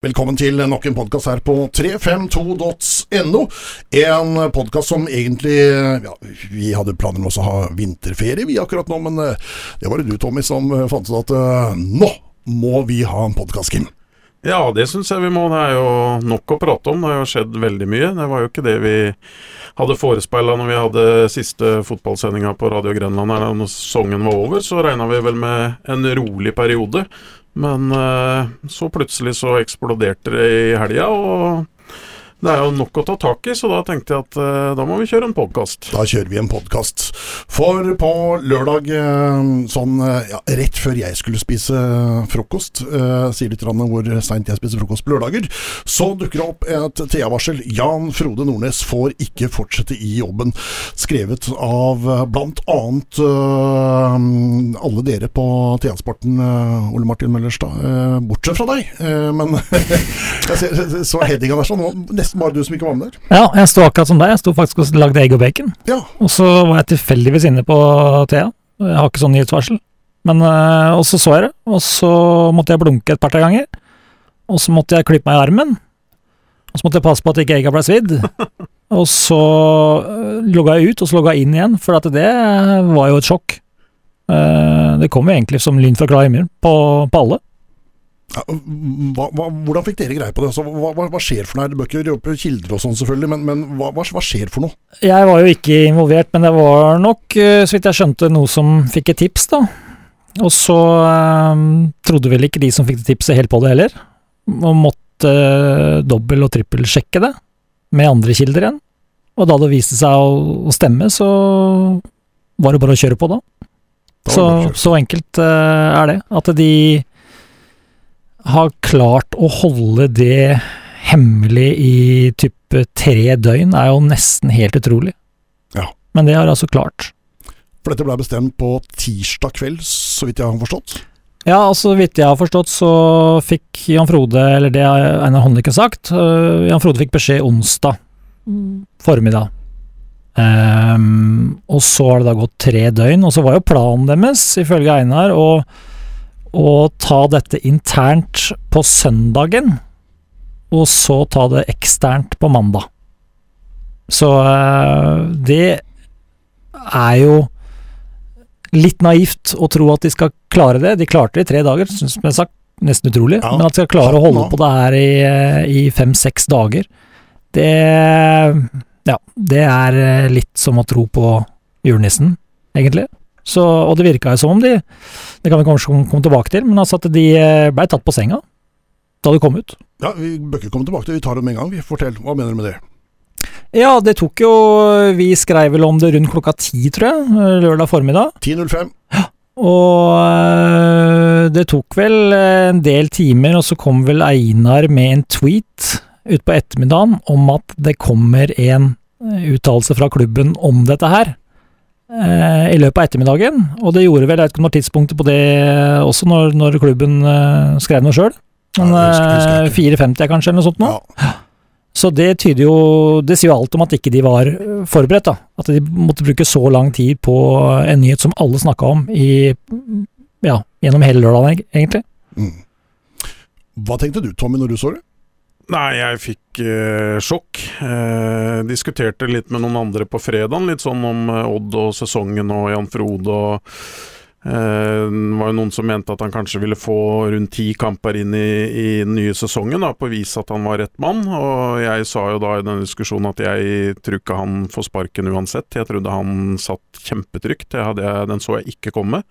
Velkommen til nok en podkast her på 352.no. En podkast som egentlig ja, Vi hadde planer om å ha vinterferie vi akkurat nå, men eh, det var det du, Tommy, som eh, fant ut at uh, nå må vi ha en podkast, Kim. Ja, det syns jeg vi må. Det er jo nok å prate om. Det har jo skjedd veldig mye. Det var jo ikke det vi hadde forespeila når vi hadde siste fotballsendinga på Radio Grenland her da sesongen var over. Så regna vi vel med en rolig periode. Men uh, så plutselig så eksploderte det i helga, og det er jo nok å ta tak i, så da tenkte jeg at uh, da må vi kjøre en podkast. Da kjører vi en podkast. For på lørdag, uh, sånn uh, ja, rett før jeg skulle spise frokost, sier litt om hvor seint jeg spiser frokost på lørdager, så dukker det opp et TA-varsel. Jan Frode Nordnes får ikke fortsette i jobben. Skrevet av blant annet alle dere på TA-sporten, Ole Martin Møllerstad. bortsett fra deg, men jeg ser, så headinga der sånn. Nesten nesten bare du som ikke var med der. Ja, jeg sto akkurat som deg. Jeg sto faktisk og lagde egg og bacon. Ja. Og så var jeg tilfeldigvis inne på Thea. Jeg har ikke sånn nyhetsvarsel. Men øh, Og så så jeg det, og så måtte jeg blunke et par-tre ganger. Og så måtte jeg klippe meg i armen. Og så måtte jeg passe på at ikke egga ble svidd. og så øh, logga jeg ut, og så logga jeg inn igjen, for at det var jo et sjokk. Uh, det kom jo egentlig som lyn fra klar himmel på, på alle. Hva, hva, hvordan fikk dere greie på det? Altså, hva, hva, skjer for noe? Du bør ikke røpe kilder og sånn selvfølgelig, men, men hva, skjer for noe? Jeg var jo ikke involvert, men det var nok, eh, så vidt jeg skjønte, noe som fikk et tips, da. Og så um, trodde vel ikke de som fikk det tipset helt på det heller, og måtte uh, dobbel- og trippelsjekke det med andre kilder igjen. Og da det viste seg å, å stemme, så var det bare å kjøre på da. Så, så, enkelt uh, er det. At de har klart å holde det hemmelig i type tre døgn, er jo nesten helt utrolig. Ja. Men det har altså klart. For dette ble bestemt på tirsdag kveld, så vidt jeg har forstått? Ja, altså, så vidt jeg har forstått, så fikk Jan Frode, eller det har Einar Håndlykke sagt, uh, Jan Frode fikk beskjed onsdag formiddag. Um, og så har det da gått tre døgn, og så var jo planen deres, ifølge Einar, å å ta dette internt på søndagen, og så ta det eksternt på mandag. Så eh, det er jo litt naivt å tro at de skal klare det. De klarte det i tre dager, som jeg sagt, nesten utrolig. Ja, men at de skal klare å holde på det her i, eh, i fem-seks dager, det Ja, det er eh, litt som å tro på julenissen, egentlig. Så, og det virka jo som om de Det kan vi kanskje komme tilbake til, men altså at de eh, blei tatt på senga da de kom ut. Ja, Vi bør ikke komme tilbake til det, vi tar det med en gang. Fortell, hva mener du med det? Ja, det tok jo Vi skrev vel om det rundt klokka ti, tror jeg, lørdag formiddag. 10.05. Ja. Og øh, det tok vel en del timer, og så kom vel Einar med en tweet utpå ettermiddagen om at det kommer en uttalelse fra klubben om dette her eh, i løpet av ettermiddagen. Og det gjorde vel, jeg vet ikke om tidspunktet på det også, når, når klubben eh, skrev noe sjøl. Men ja, 4.50 eh, kanskje, eller noe sånt nå. Ja. Så det tyder jo Det sier jo alt om at ikke de var eh, forberedt, da. At de måtte bruke så lang tid på en nyhet som alle snakka om i Ja, gjennom hele lørdagen, egentlig. Mm. Hva tenkte du, Tommy, når du så det? Nei, jeg fikk eh, sjokk. Eh, diskuterte litt med noen andre på fredagen, litt sånn om eh, Odd og sesongen og Jan Frode og eh, Det var jo noen som mente at han kanskje ville få rundt ti kamper inn i, i den nye sesongen, da, på å vise at han var rett mann. Og jeg sa jo da i den diskusjonen at jeg tror ikke han får sparken uansett. Jeg trodde han satt kjempetrygt. den så jeg ikke komme.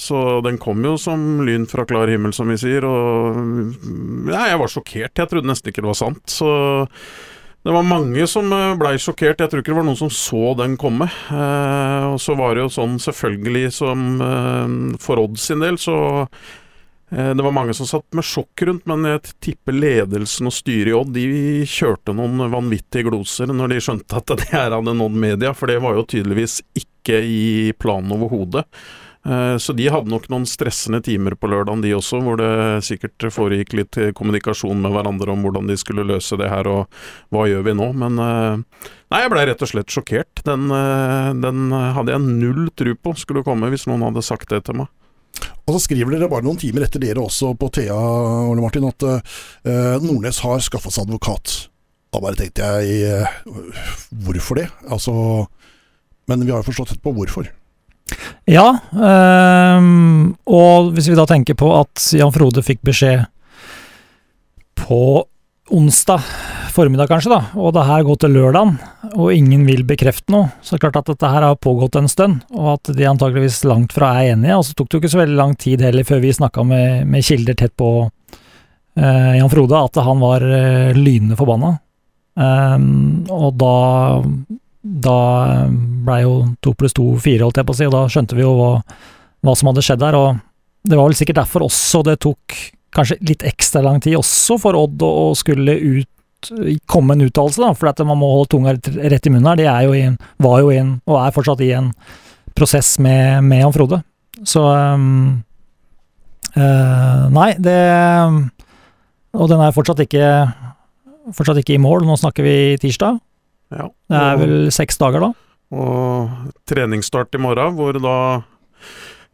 Så den kom jo som lyn fra klar himmel, som vi sier, og ja, jeg var sjokkert. Jeg trodde nesten ikke det var sant. Så det var mange som eh, blei sjokkert. Jeg tror ikke det var noen som så den komme. Eh, og så var det jo sånn, selvfølgelig, som eh, for Odd sin del, så eh, det var mange som satt med sjokk rundt, men jeg tipper ledelsen og styret i Odd de kjørte noen vanvittige gloser når de skjønte at det her hadde nådd media, for det var jo tydeligvis ikke i planen overhodet. Eh, så de hadde nok noen stressende timer på lørdagen, de også, hvor det sikkert foregikk litt kommunikasjon med hverandre om hvordan de skulle løse det her, og hva gjør vi nå? Men eh, nei, jeg blei rett og slett sjokkert. Den, eh, den hadde jeg null tro på skulle komme, hvis noen hadde sagt det til meg. Og så skriver dere bare noen timer etter dere også på Thea Ole Martin, at uh, Nordnes har skaffa seg advokat. Da bare tenkte jeg uh, hvorfor det? Altså Men vi har jo forstått etterpå hvorfor. Ja, øhm, og hvis vi da tenker på at Jan Frode fikk beskjed på onsdag formiddag, kanskje, da, og det her går til lørdagen, og ingen vil bekrefte noe, så er det klart at dette her har pågått en stund, og at de antageligvis langt fra er enige. Og så tok det jo ikke så veldig lang tid heller før vi snakka med, med, kilder tett på eh, Jan Frode, at han var eh, lynende forbanna. Um, og da da blei jo to pluss to fire, holdt jeg på å si, og da skjønte vi jo hva, hva som hadde skjedd der. Og det var vel sikkert derfor også det tok kanskje litt ekstra lang tid også for Odd å skulle ut komme en uttalelse, da, for at man må holde tunga rett i munnen her. De er jo in, var jo i en, og er fortsatt i en prosess med, med han Frode. Så um, uh, Nei, det Og den er fortsatt ikke fortsatt ikke i mål. Nå snakker vi tirsdag. Ja, det er vel seks dager da. Og treningsstart i morgen, hvor da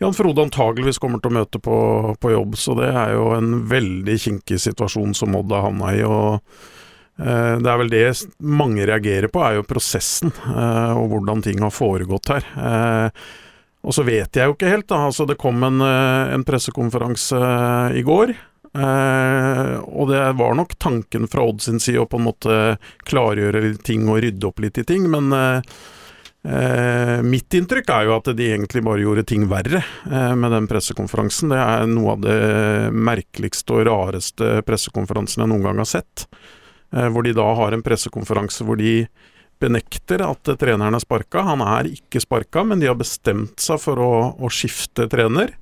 Jan Frode antageligvis kommer til å møte på, på, jobb, så det er jo en veldig kinkig situasjon som Odd har havna i. og Eh, det er vel det mange reagerer på, er jo prosessen eh, og hvordan ting har foregått her. Eh, og så vet jeg jo ikke helt, da. Altså det kom en, en pressekonferanse i går. Og det var nok tanken fra Odd sin side å på en måte klargjøre ting og rydde opp litt i ting, men mitt inntrykk er jo at de egentlig bare gjorde ting verre med den pressekonferansen. Det er noe av det merkeligste og rareste pressekonferansen jeg noen gang har sett. Hvor de da har en pressekonferanse hvor de benekter at treneren er sparka. Han er ikke sparka, men de har bestemt seg for å, å skifte trener.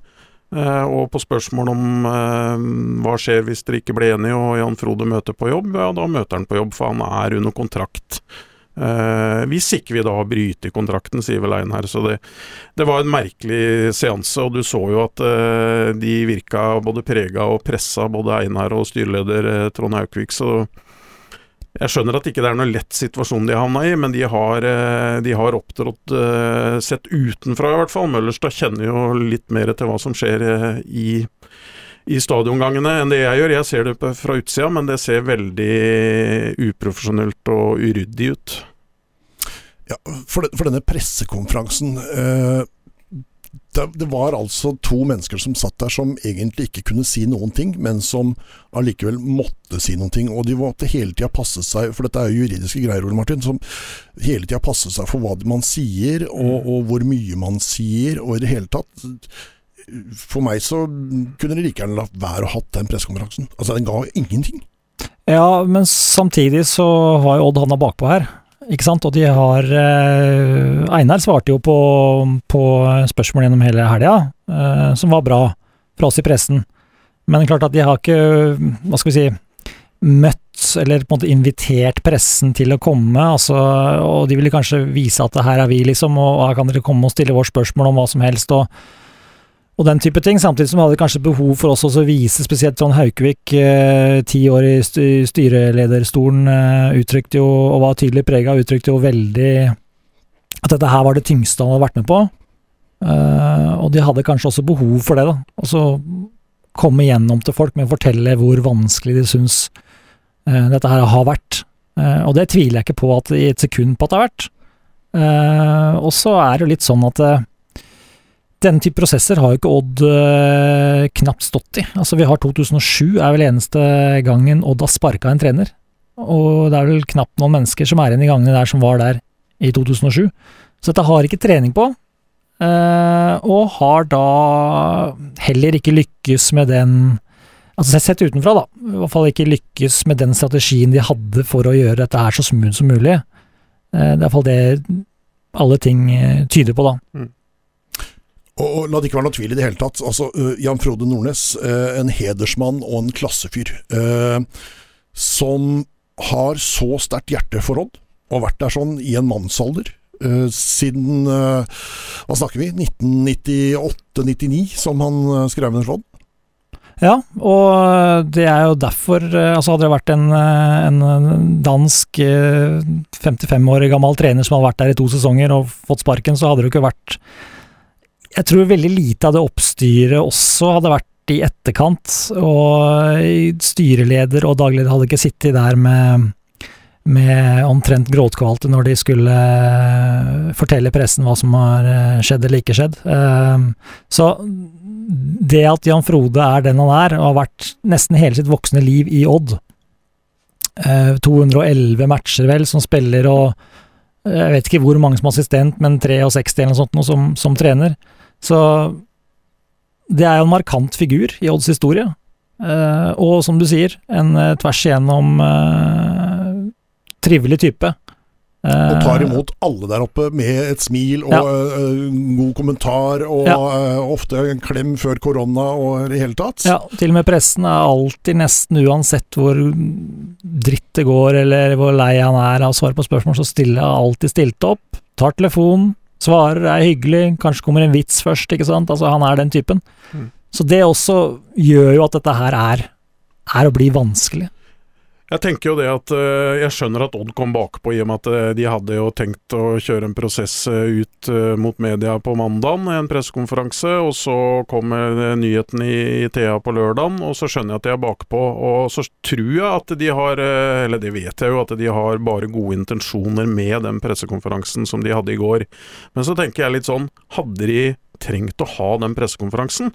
Eh, og på spørsmål om eh, hva skjer hvis dere ikke blir enige og Jan Frode møter på jobb, ja da møter han på jobb, for han er under kontrakt. Eh, hvis ikke vi da bryter kontrakten, sier vel Einar. Så det, det, var en merkelig seanse, og du så jo at eh, de virka både prega og pressa, både Einar og styreleder eh, Trond Haukvik. Så jeg skjønner at ikke det er noe lett situasjon de har havna i, men de har, eh, de har opptrådt eh, sett utenfra i hvert fall. Møllerstad kjenner jo litt mer til hva som skjer eh, i, i stadiongangene enn det jeg gjør. Jeg ser det fra utsida, men det ser veldig uprofesjonelt og uryddig ut. Ja, for, for denne pressekonferansen eh, det, det, var altså to mennesker som satt der som egentlig ikke kunne si noen ting, men som allikevel måtte si noen ting. Og de måtte hele tida passe seg, for dette er jo juridiske greier, Ole Martin, som hele tida passe seg for hva man sier, og, mm. og, hvor mye man sier, og i det hele tatt. For meg så kunne de like gjerne latt være å hatt den pressekonferansen. Altså, den ga ingenting. Ja, men samtidig så var jo Odd havna bakpå her. Ikke sant? Og de har eh, Einar svarte jo på, på spørsmål gjennom hele helga, eh, som var bra for oss i pressen. Men klart at de har ikke, hva skal vi si, møtt eller på en måte invitert pressen til å komme, altså, og de ville kanskje vise at her er vi, liksom, og her kan dere komme og stille vårt spørsmål om hva som helst. og og den type ting, samtidig som vi hadde kanskje behov for oss å vise spesielt Trond Haukevik, eh, ti år i styrelederstolen, eh, uttrykte jo, og var tydelig prega, uttrykte jo veldig at dette her var det tyngste han hadde vært med på. Eh, og de hadde kanskje også behov for det, da. Og så komme igjennom til folk med å fortelle hvor vanskelig de syns eh, dette her har vært. Eh, og det tviler jeg ikke på at i et sekund på at det har vært. Eh, og så er det jo litt sånn at den type prosesser har jo ikke Odd eh, knapt stått i. Altså Vi har 2007, er vel eneste gangen Odd har sparka en trener. Og det er vel knapt noen mennesker som er igjen i gangene der som var der i 2007. Så dette har ikke trening på. Eh, og har da heller ikke lykkes med den Altså sett utenfra, da. I hvert fall ikke lykkes med den strategien de hadde for å gjøre dette her så smooth som mulig. Uh, det er iallfall det alle ting tyder på, da. Mm. Og, La det ikke være noe tvil i det hele tatt. Altså, uh, Jan Frode Nordnes, uh, en hedersmann og en klassefyr. Uh, som har så sterkt hjerte og vært der sånn i en mannsalder. siden hva snakker vi 1998-99, som han skrev under for Ja, og det er jo derfor altså Hadde det vært en, en dansk 55 år gammel trener som hadde vært der i to sesonger og fått sparken, så hadde det jo ikke vært jeg tror veldig lite av det oppstyret også hadde vært i etterkant, og styreleder og dagleder hadde ikke sittet der med, med omtrent gråtkvalte når de skulle fortelle pressen hva som har eh, skjedd eller ikke skjedd. Eh, så det at Jan Frode er den han er, og har vært nesten hele sitt voksne liv i Odd 211 eh, matcher vel som spiller og jeg vet ikke hvor mange som assistent, men 63 eller noe sånt noe som, som trener. Så det er jo en markant figur i Odds historie. Uh, og som du sier, en uh, tvers igjennom uh, trivelig type. og tar imot alle der oppe med et smil og ja. god kommentar, og ja. ofte en klem før korona og i det hele tatt. Ja, til og med pressen er alltid, nesten uansett hvor dritt det går eller hvor lei han er av å svare på spørsmål, så stiller han alltid stilt opp. Tar telefonen, Svarer, er hyggelig, kanskje kommer en vits først, ikke sant. Altså, han er den typen. Mm. Så det også gjør jo at dette her er, er å bli vanskelig. Jeg tenker jo det at uh, jeg skjønner at Odd kom bakpå i og med at uh, de hadde jo tenkt å kjøre en prosess uh, ut mot media på mandagen, en pressekonferanse, og så kommer nyheten i, Thea på lørdagen, og så skjønner jeg at de er bakpå. Og så tror jeg at de har, eller det vet jeg jo, at de har bare gode intensjoner med den pressekonferansen som de hadde i går. Men så tenker jeg litt sånn, hadde de trengt å ha den pressekonferansen.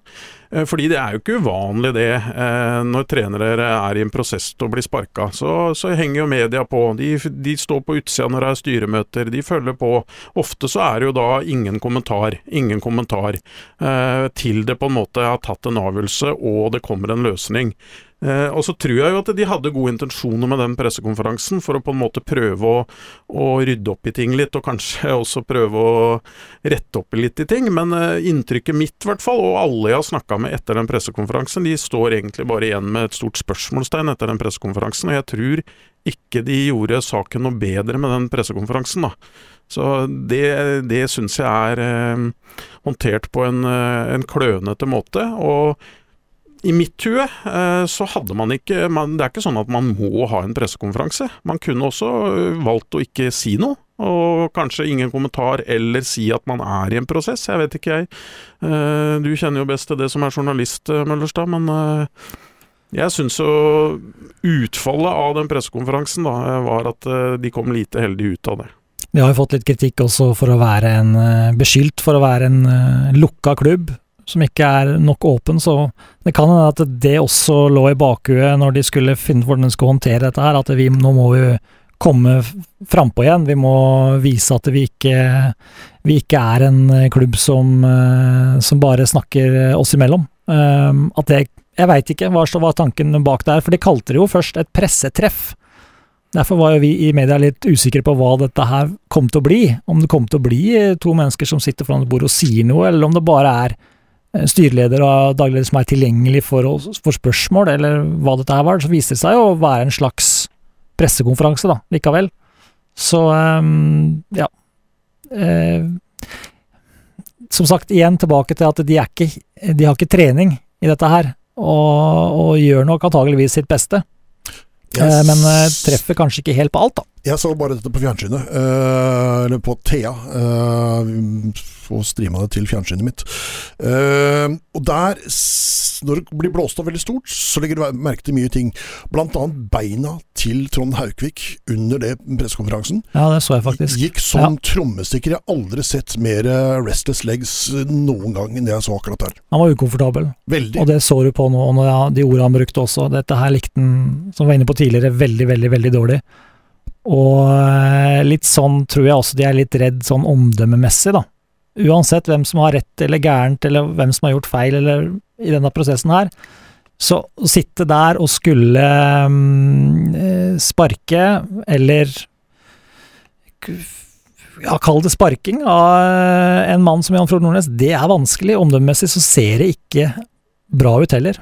Eh, fordi det er jo ikke uvanlig det, eh, når trenere er i en prosess til å bli sparka. Så, så, henger jo media på. De, de står på utsida når det er styremøter, de følger på. Ofte så er det jo da ingen kommentar, ingen kommentar, eh, til det på en måte har tatt en avgjørelse og det kommer en løsning. Eh, og så tror jeg jo at de hadde gode intensjoner med den pressekonferansen, for å på en måte prøve å, å, rydde opp i ting litt, og kanskje også prøve å rette opp litt i ting. Men eh, inntrykket mitt, i hvert fall, og alle jeg har snakka med etter den pressekonferansen, de står egentlig bare igjen med et stort spørsmålstegn etter den pressekonferansen, og jeg tror ikke de gjorde saken noe bedre med den pressekonferansen, da. Så det, det syns jeg er eh, håndtert på en, eh, en klønete måte. og i mitt hue eh, så hadde man ikke man, Det er ikke sånn at man må ha en pressekonferanse. Man kunne også eh, valgt å ikke si noe, og kanskje ingen kommentar, eller si at man er i en prosess. Jeg vet ikke, jeg. Eh, du kjenner jo best til det som er journalist, Møllerstad, men jeg syns jo utfallet av den pressekonferansen da, var at de kom lite heldig ut av det. De har jo fått litt kritikk også for å være en beskyldt for å være en lukka klubb som ikke er nok åpen, så det kan hende at det også lå i bakhuet når de skulle finne hvordan de skulle håndtere dette her, at vi, nå må vi komme frampå igjen. Vi må vise at vi ikke, vi ikke er en klubb som, eh, som, bare snakker oss imellom. Eh, at det Jeg veit ikke hva som var tanken bak der, for de kalte det jo først et pressetreff. Derfor var jo vi i media litt usikre på hva dette her kom til å bli. Om det kom til å bli to mennesker som sitter foran et bord og sier noe, eller om det bare er Eh, styreleder og dagleder som er tilgjengelig for, for, spørsmål, eller hva dette her var, så viser det seg å være en slags pressekonferanse, da, likevel. Så um, ja. Uh, som sagt, igjen tilbake til at de, er ikke, de har ikke trening i dette her, og, og gjør nok antageligvis sitt beste. Yes. Eh, men eh, treffer kanskje ikke helt på alt, da. Jeg så bare dette på fjernsynet, uh, eller på Thea. Uh, og streama det til fjernsynet mitt. Uh, og der, når det blir blåst av veldig stort, så legger du merke til mye ting. Blant annet beina til Trond Haukvik under det pressekonferansen. Ja, det så jeg faktisk. Gikk som ja. trommestikker. Jeg har aldri sett mer restless legs noen gang enn det jeg så akkurat der. Han var ukomfortabel. Veldig. Og det så du på nå, og de ordene han brukte også. Dette her likte han, som var inne på tidligere, veldig, veldig, veldig dårlig. Og eh, litt sånn tror jeg også de er litt redd sånn omdømmemessig, da. Uansett hvem som har rett eller gærent, eller hvem som har gjort feil eller i denne prosessen her. Så å sitte der og skulle um, sparke, eller ja, kall det sparking, av en mann som Jan Frode Nordnes, det er vanskelig. Omdømmemessig så ser det ikke bra ut heller.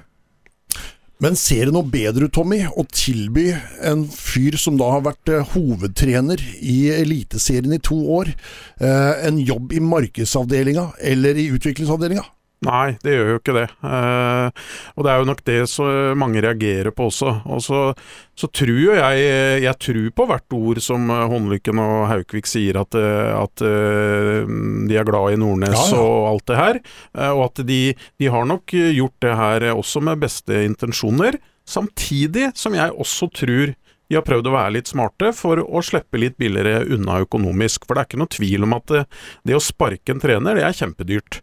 Men ser det noe bedre ut, Tommy, å tilby en fyr som da har vært eh, hovedtrener i Eliteserien i to år, eh, en jobb i markedsavdelinga eller i utviklingsavdelinga? Nei, det gjør jo ikke det. Eh, og det er jo nok det så mange reagerer på også. Og så, så tror jo jeg Jeg tror på hvert ord som Håndlykken og Haukvik sier, at, at de er glad i Nordnes ja, ja. og alt det her. Eh, og at de, de har nok gjort det her også med beste intensjoner. Samtidig som jeg også tror de har prøvd å være litt smarte for å slippe litt billigere unna økonomisk. For det er ikke noe tvil om at det, det å sparke en trener, det er kjempedyrt.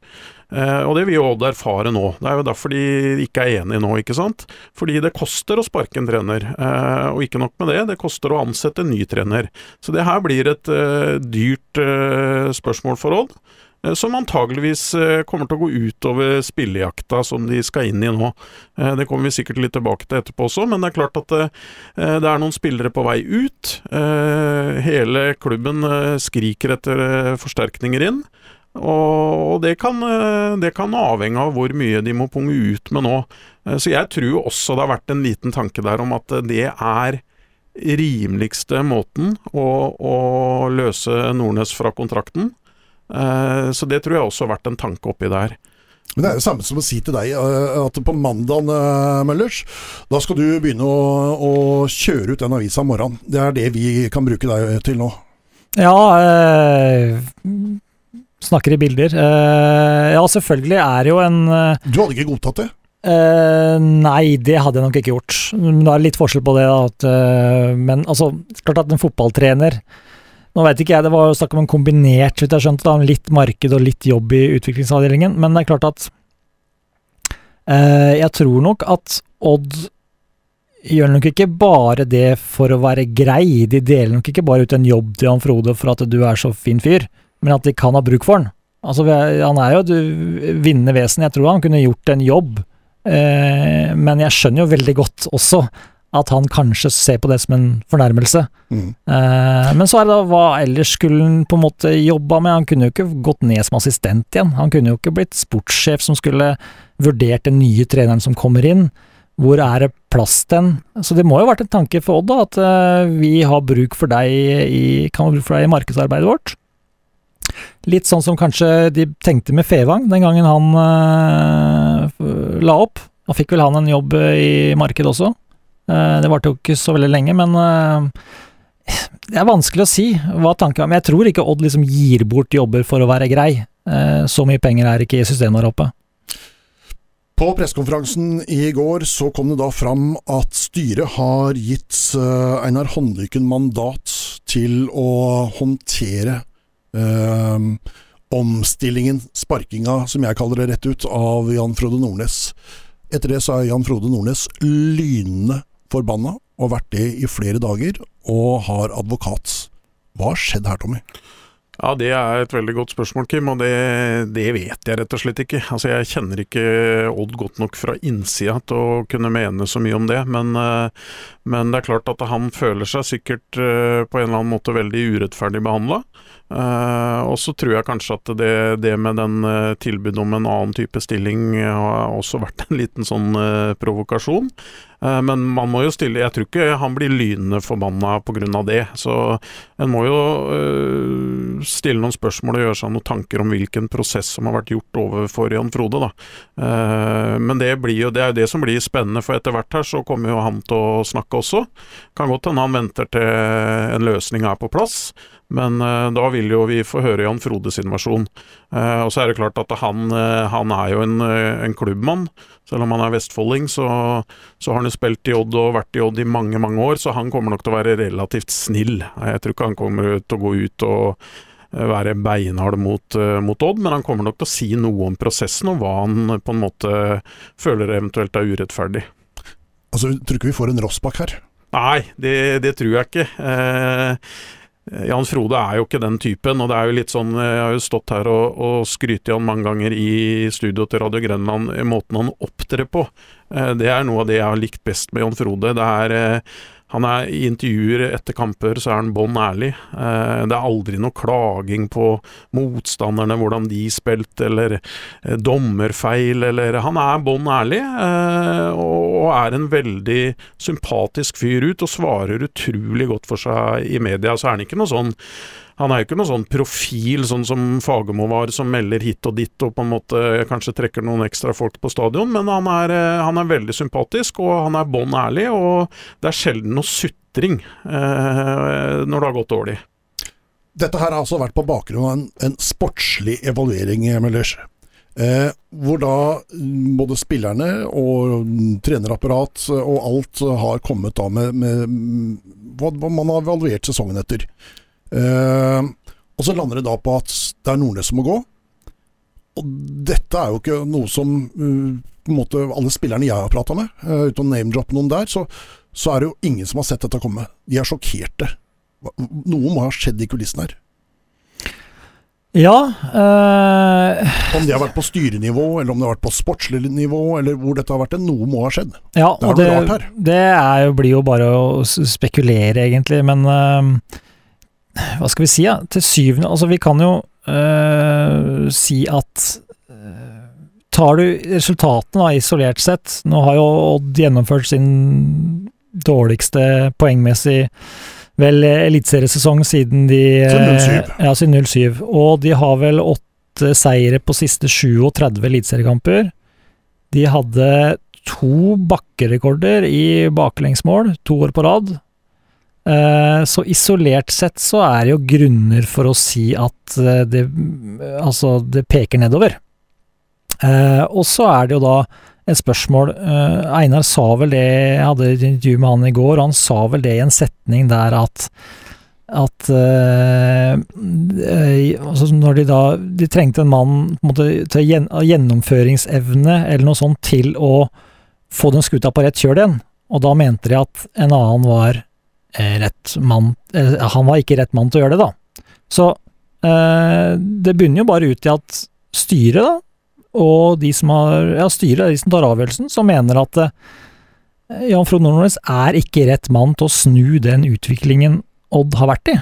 Eh, og det vil jo Odd erfare nå. Det er jo derfor de ikke er enige nå, ikke sant. Fordi det koster å sparke en trener. Eh, og ikke nok med det, det koster å ansette en ny trener. Så det her blir et eh, dyrt spørsmål for Odd. Som antageligvis kommer til å gå utover spillejakta som de skal inn i nå. Det kommer vi sikkert litt tilbake til etterpå også, men det er klart at det er noen spillere på vei ut. Hele klubben skriker etter forsterkninger inn. Og det kan, det kan, avhenge av hvor mye de må punge ut med nå. Så jeg tror også det har vært en liten tanke der om at det er rimeligste måten å, å løse Nordnes fra kontrakten. Eh, så det tror jeg også har vært en tanke oppi der. Men det er det samme som å si til deg eh, at på mandag, eh, Møllers, da skal du begynne å, å kjøre ut den avisa om morgenen. Det er det vi kan bruke deg til nå. Ja, snakker i bilder. Uh, ja, selvfølgelig er jo en uh, Du hadde ikke godtatt det? Uh, nei, det hadde jeg nok ikke gjort. Men det er litt forskjell på det. At, men altså, klart at en fotballtrener nå vet ikke jeg, det var jo snakk om en kombinert, så jeg skjønte, da, litt marked og litt jobb i utviklingsavdelingen, men det er klart at uh, Jeg tror nok at Odd gjør nok ikke bare det for å være grei, de deler nok ikke bare ut en jobb til Jan Frode for at du er så fin fyr, men at de kan ha bruk for han. Altså, han er jo et vinnende vesen, jeg tror han kunne gjort en jobb, eh, men jeg skjønner jo veldig godt også at han kanskje ser på det som en fornærmelse. Mm. Eh, men så er det da hva ellers skulle han på en måte jobba med? Han kunne jo ikke gått ned som assistent igjen. Han kunne jo ikke blitt sportssjef som skulle vurdert den nye treneren som kommer inn. Hvor er det plass til den? Så det må jo ha vært en tanke for Odd da, at uh, vi har bruk for deg i, kan ha bruk for deg i markedsarbeidet vårt. Litt sånn som kanskje de tenkte med Fevang den gangen han uh, la opp. Da fikk vel han en jobb i markedet også. Uh, det varte jo ikke så veldig lenge, men uh, det er vanskelig å si hva tanken er. Men jeg tror ikke Odd liksom gir bort jobber for å være grei. Eh, så mye penger er ikke i systemet der oppe. På pressekonferansen i går så kom det da fram at styret har gitt Einar Håndlykken mandat til å håndtere eh, omstillingen, sparkinga, som jeg kaller det rett ut, av Jan Frode Nordnes. Etter det så er Jan Frode Nordnes lynende forbanna, og vært det i flere dager, og har advokat. Hva har skjedd her, Tommy? Ja, Det er et veldig godt spørsmål, Kim, og det, det, vet jeg rett og slett ikke. Altså, Jeg kjenner ikke Odd godt nok fra innsida til å kunne mene så mye om det, men, eh, men det er klart at han føler seg sikkert eh, på en eller annen måte veldig urettferdig behandla. Uh, og så tror jeg kanskje at det, det med den uh, tilbudet om en annen type stilling uh, har også vært en liten sånn provokasjon. men man må jo stille Jeg tror ikke han blir lynende forbanna pga. det. Så en må jo stille noen spørsmål og gjøre seg noen tanker om hvilken prosess som har vært gjort overfor Jan Frode, da. men det, blir jo, det er jo det som blir spennende, for etter hvert her så kommer jo han til å snakke også. Kan godt hende han venter til en løsning er på plass. Men uh, da vil jo vi få høre Jan Frodes sin versjon. Uh, og så er det klart at han, uh, han er jo en, en, klubbmann. Selv om han er vestfolding, så, så, har han jo spilt i Odd og vært i Odd i mange, mange år, så han kommer nok til å være relativt snill. Jeg tror ikke han kommer til å gå ut og være beinhard mot, mot, Odd, men han kommer nok til å si noe om prosessen og hva han på en måte føler eventuelt er urettferdig. Altså, Tror du ikke vi får en Rossbakk her? Nei, det, det, tror jeg ikke. Eh, Eh, Jan Frode er jo ikke den typen, og det er jo litt sånn Jeg har jo stått her og, og skrytt han mange ganger i studio til Radio Grenland, måten han opptrer på. Eh, det er noe av det jeg har likt best med Jan Frode. Det er eh, han er I intervjuer etter kamper så er han bånn ærlig. Eh, det er aldri noe klaging på motstanderne, hvordan de spilte, eller eh, dommerfeil, eller Han er bånn ærlig, eh, og er en veldig sympatisk fyr ut, og svarer utrolig godt for seg i media. Så er han ikke noe sånn han er jo ikke noen sånn profil, sånn som Fagermo var, som melder hit og dit og på en måte kanskje trekker noen ekstra folk på stadion, men han er, eh, han er veldig sympatisk, og han er bånn ærlig, og det er sjelden noe sutring eh, når det har gått dårlig. Dette her har altså vært på bakgrunn av en, en sportslig evaluering, Møllers. Eh, hvor da mm, både spillerne og trenerapparat og alt har kommet da med, med mm, hva man har evaluert sesongen etter. Eh, og så lander det da på at det er Nordnes som må gå. Og dette er jo ikke noe som uh, måte alle spillerne jeg har prata med, uh, uten å name-droppe noen der, så, så, er det jo ingen som har sett dette komme. De er sjokkerte. Noe må ha skjedd i kulissen her. Ja øh... Om det har vært på styrenivå, eller om det har vært på sportslig nivå, eller hvor dette har vært, noe må ha skjedd. Ja, det, det, det jo, blir jo bare å spekulere, egentlig. Men øh, hva skal vi si, ja? Til syvende Altså, vi kan jo øh, si at Tar du resultatene da, isolert sett Nå har jo Odd gjennomført sin dårligste poengmessig vel eliteseriesesong siden de 07. Ja, siden 07. Og de har vel åtte seire på siste 37 eliteseriekamper. De hadde to bakkerekorder i baklengsmål to år på rad. Eh, så isolert sett så er det jo grunner for å si at eh, det Altså, det peker nedover. Eh, og så er det jo da et spørsmål. Einar sa vel det, jeg hadde et intervju med han i går, og han sa vel det i en setning der at at uh, altså når de da De trengte en mann på til gjen, gjennomføringsevne eller noe sånt til å få den skuta på rett kjøl igjen. Og da mente de at en annen var rett mann Han var ikke rett mann til å gjøre det, da. Så det bunner jo bare ut i at styret, da, og de som har ja, styret, de som tar avgjørelsen, som mener at eh, Jan Frode Nordnes er ikke rett mann til å snu den utviklingen Odd har vært i.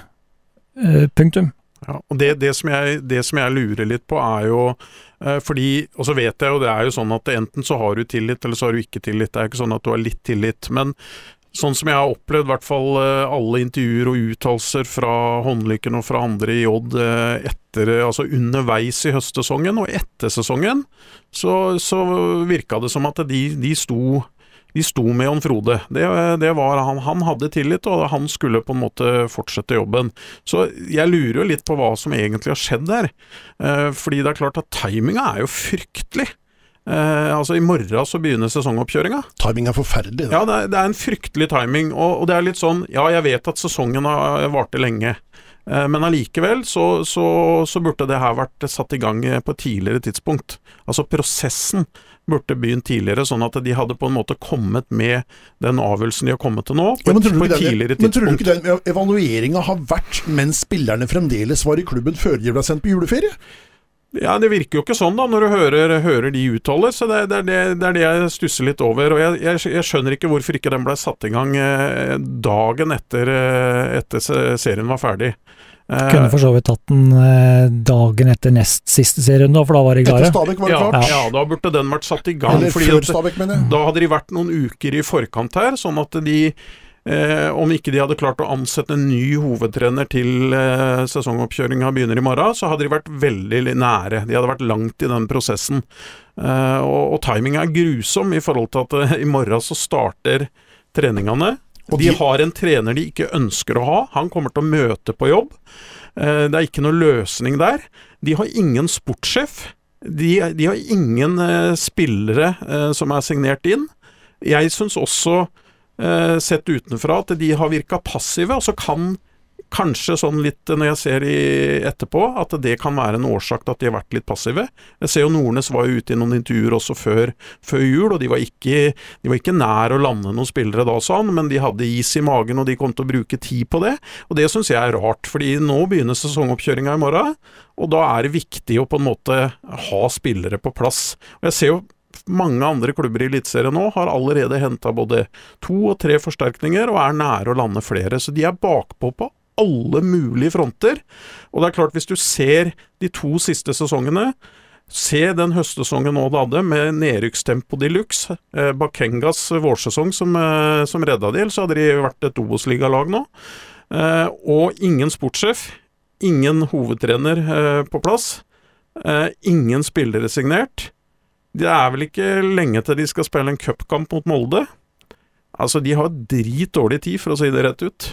Eh, punktum. Ja, og det, det, som jeg, det, som jeg, lurer litt på, er jo eh, fordi Og så vet jeg jo, det er jo sånn at enten så har du tillit, eller så har du ikke tillit. Det er ikke sånn at du har litt tillit. Men sånn som jeg har opplevd, hvert fall eh, alle intervjuer og uttalelser fra håndlykken og fra andre i Odd eh, etter, altså underveis i høstsesongen og etter sesongen, så, så virka det som at de, de sto de sto med Jon Frode. Det, det var han, han hadde tillit, og han skulle på en måte fortsette jobben. Så jeg lurer jo litt på hva som egentlig har skjedd der. Eh, fordi det er klart at timinga er jo fryktelig. Eh, altså I morgen så begynner sesongoppkjøringa. Timing er forferdelig. Da. Ja, det er, det er, en fryktelig timing. Og, og, det er litt sånn Ja, jeg vet at sesongen har varte lenge. Eh, men allikevel så, så, så, burde det her vært satt i gang på et tidligere tidspunkt. Altså prosessen burde begynt tidligere, sånn at de hadde på en måte kommet med den avgjørelsen de har kommet til nå, på, ja, et, på et tidligere tidspunkt. Men tror du ikke den evalueringa har vært mens spillerne fremdeles var i klubben før de ble sendt på juleferie? Ja, Det virker jo ikke sånn da, når du hører, hører de uttaler, så det, det, er det, det, er det, jeg stusser litt over. og Jeg, jeg, jeg skjønner ikke hvorfor ikke den ble satt i gang eh, dagen etter, eh, etter serien var ferdig. Eh, Kunne for så vidt tatt den dagen etter nest siste serien, da, for da var de klare. Etter Stabæk var det klart. Ja, ja, da burde den vært satt i gang. Eller før Stabæk, mener jeg. Da hadde de vært noen uker i forkant her, sånn at de Eh, om ikke de hadde klart å ansette en ny hovedtrener til eh, sesongoppkjøringa begynner i morgen, så hadde de vært veldig nære. De hadde vært langt i den prosessen. Eh, og, og timinga er grusom i forhold til at eh, i morgen så starter treningene. Og de, de har en trener de ikke ønsker å ha. Han kommer til å møte på jobb. Eh, det er ikke noe løsning der. De har ingen sportssjef. De, de har ingen eh, spillere som er signert inn. Jeg syns også sett utenfra at de har virka passive, og så kan kanskje sånn litt når jeg ser etterpå, at det kan være en årsak til at de har vært litt passive. Jeg ser jo Nordnes var jo ute i noen intervjuer også før, før jul, og de var, ikke, de var, ikke, nær å lande noen spillere da, sa men de hadde is i magen, og de kom til å bruke tid på det. Og det syns jeg er rart, fordi nå begynner sesongoppkjøringa i morgen, og da er det viktig å på en måte ha spillere på plass. Og jeg ser jo mange andre klubber i Eliteserien nå har allerede henta både to og tre forsterkninger og er nære å lande flere. Så de er bakpå på alle mulige fronter. Og det er klart, hvis du ser de to siste sesongene Se den høstsesongen Odd hadde, med nedrykkstempo de luxe. Eh, Bakengas vårsesong som, eh, som redda de, ellers hadde de vært et Obos-ligalag nå. Eh, og ingen sportssjef, ingen hovedtrener på plass. Ingen spillere signert. Det er vel ikke lenge til de skal spille en cupkamp mot Molde. Altså, de har drit dårlig tid, for å si det rett ut.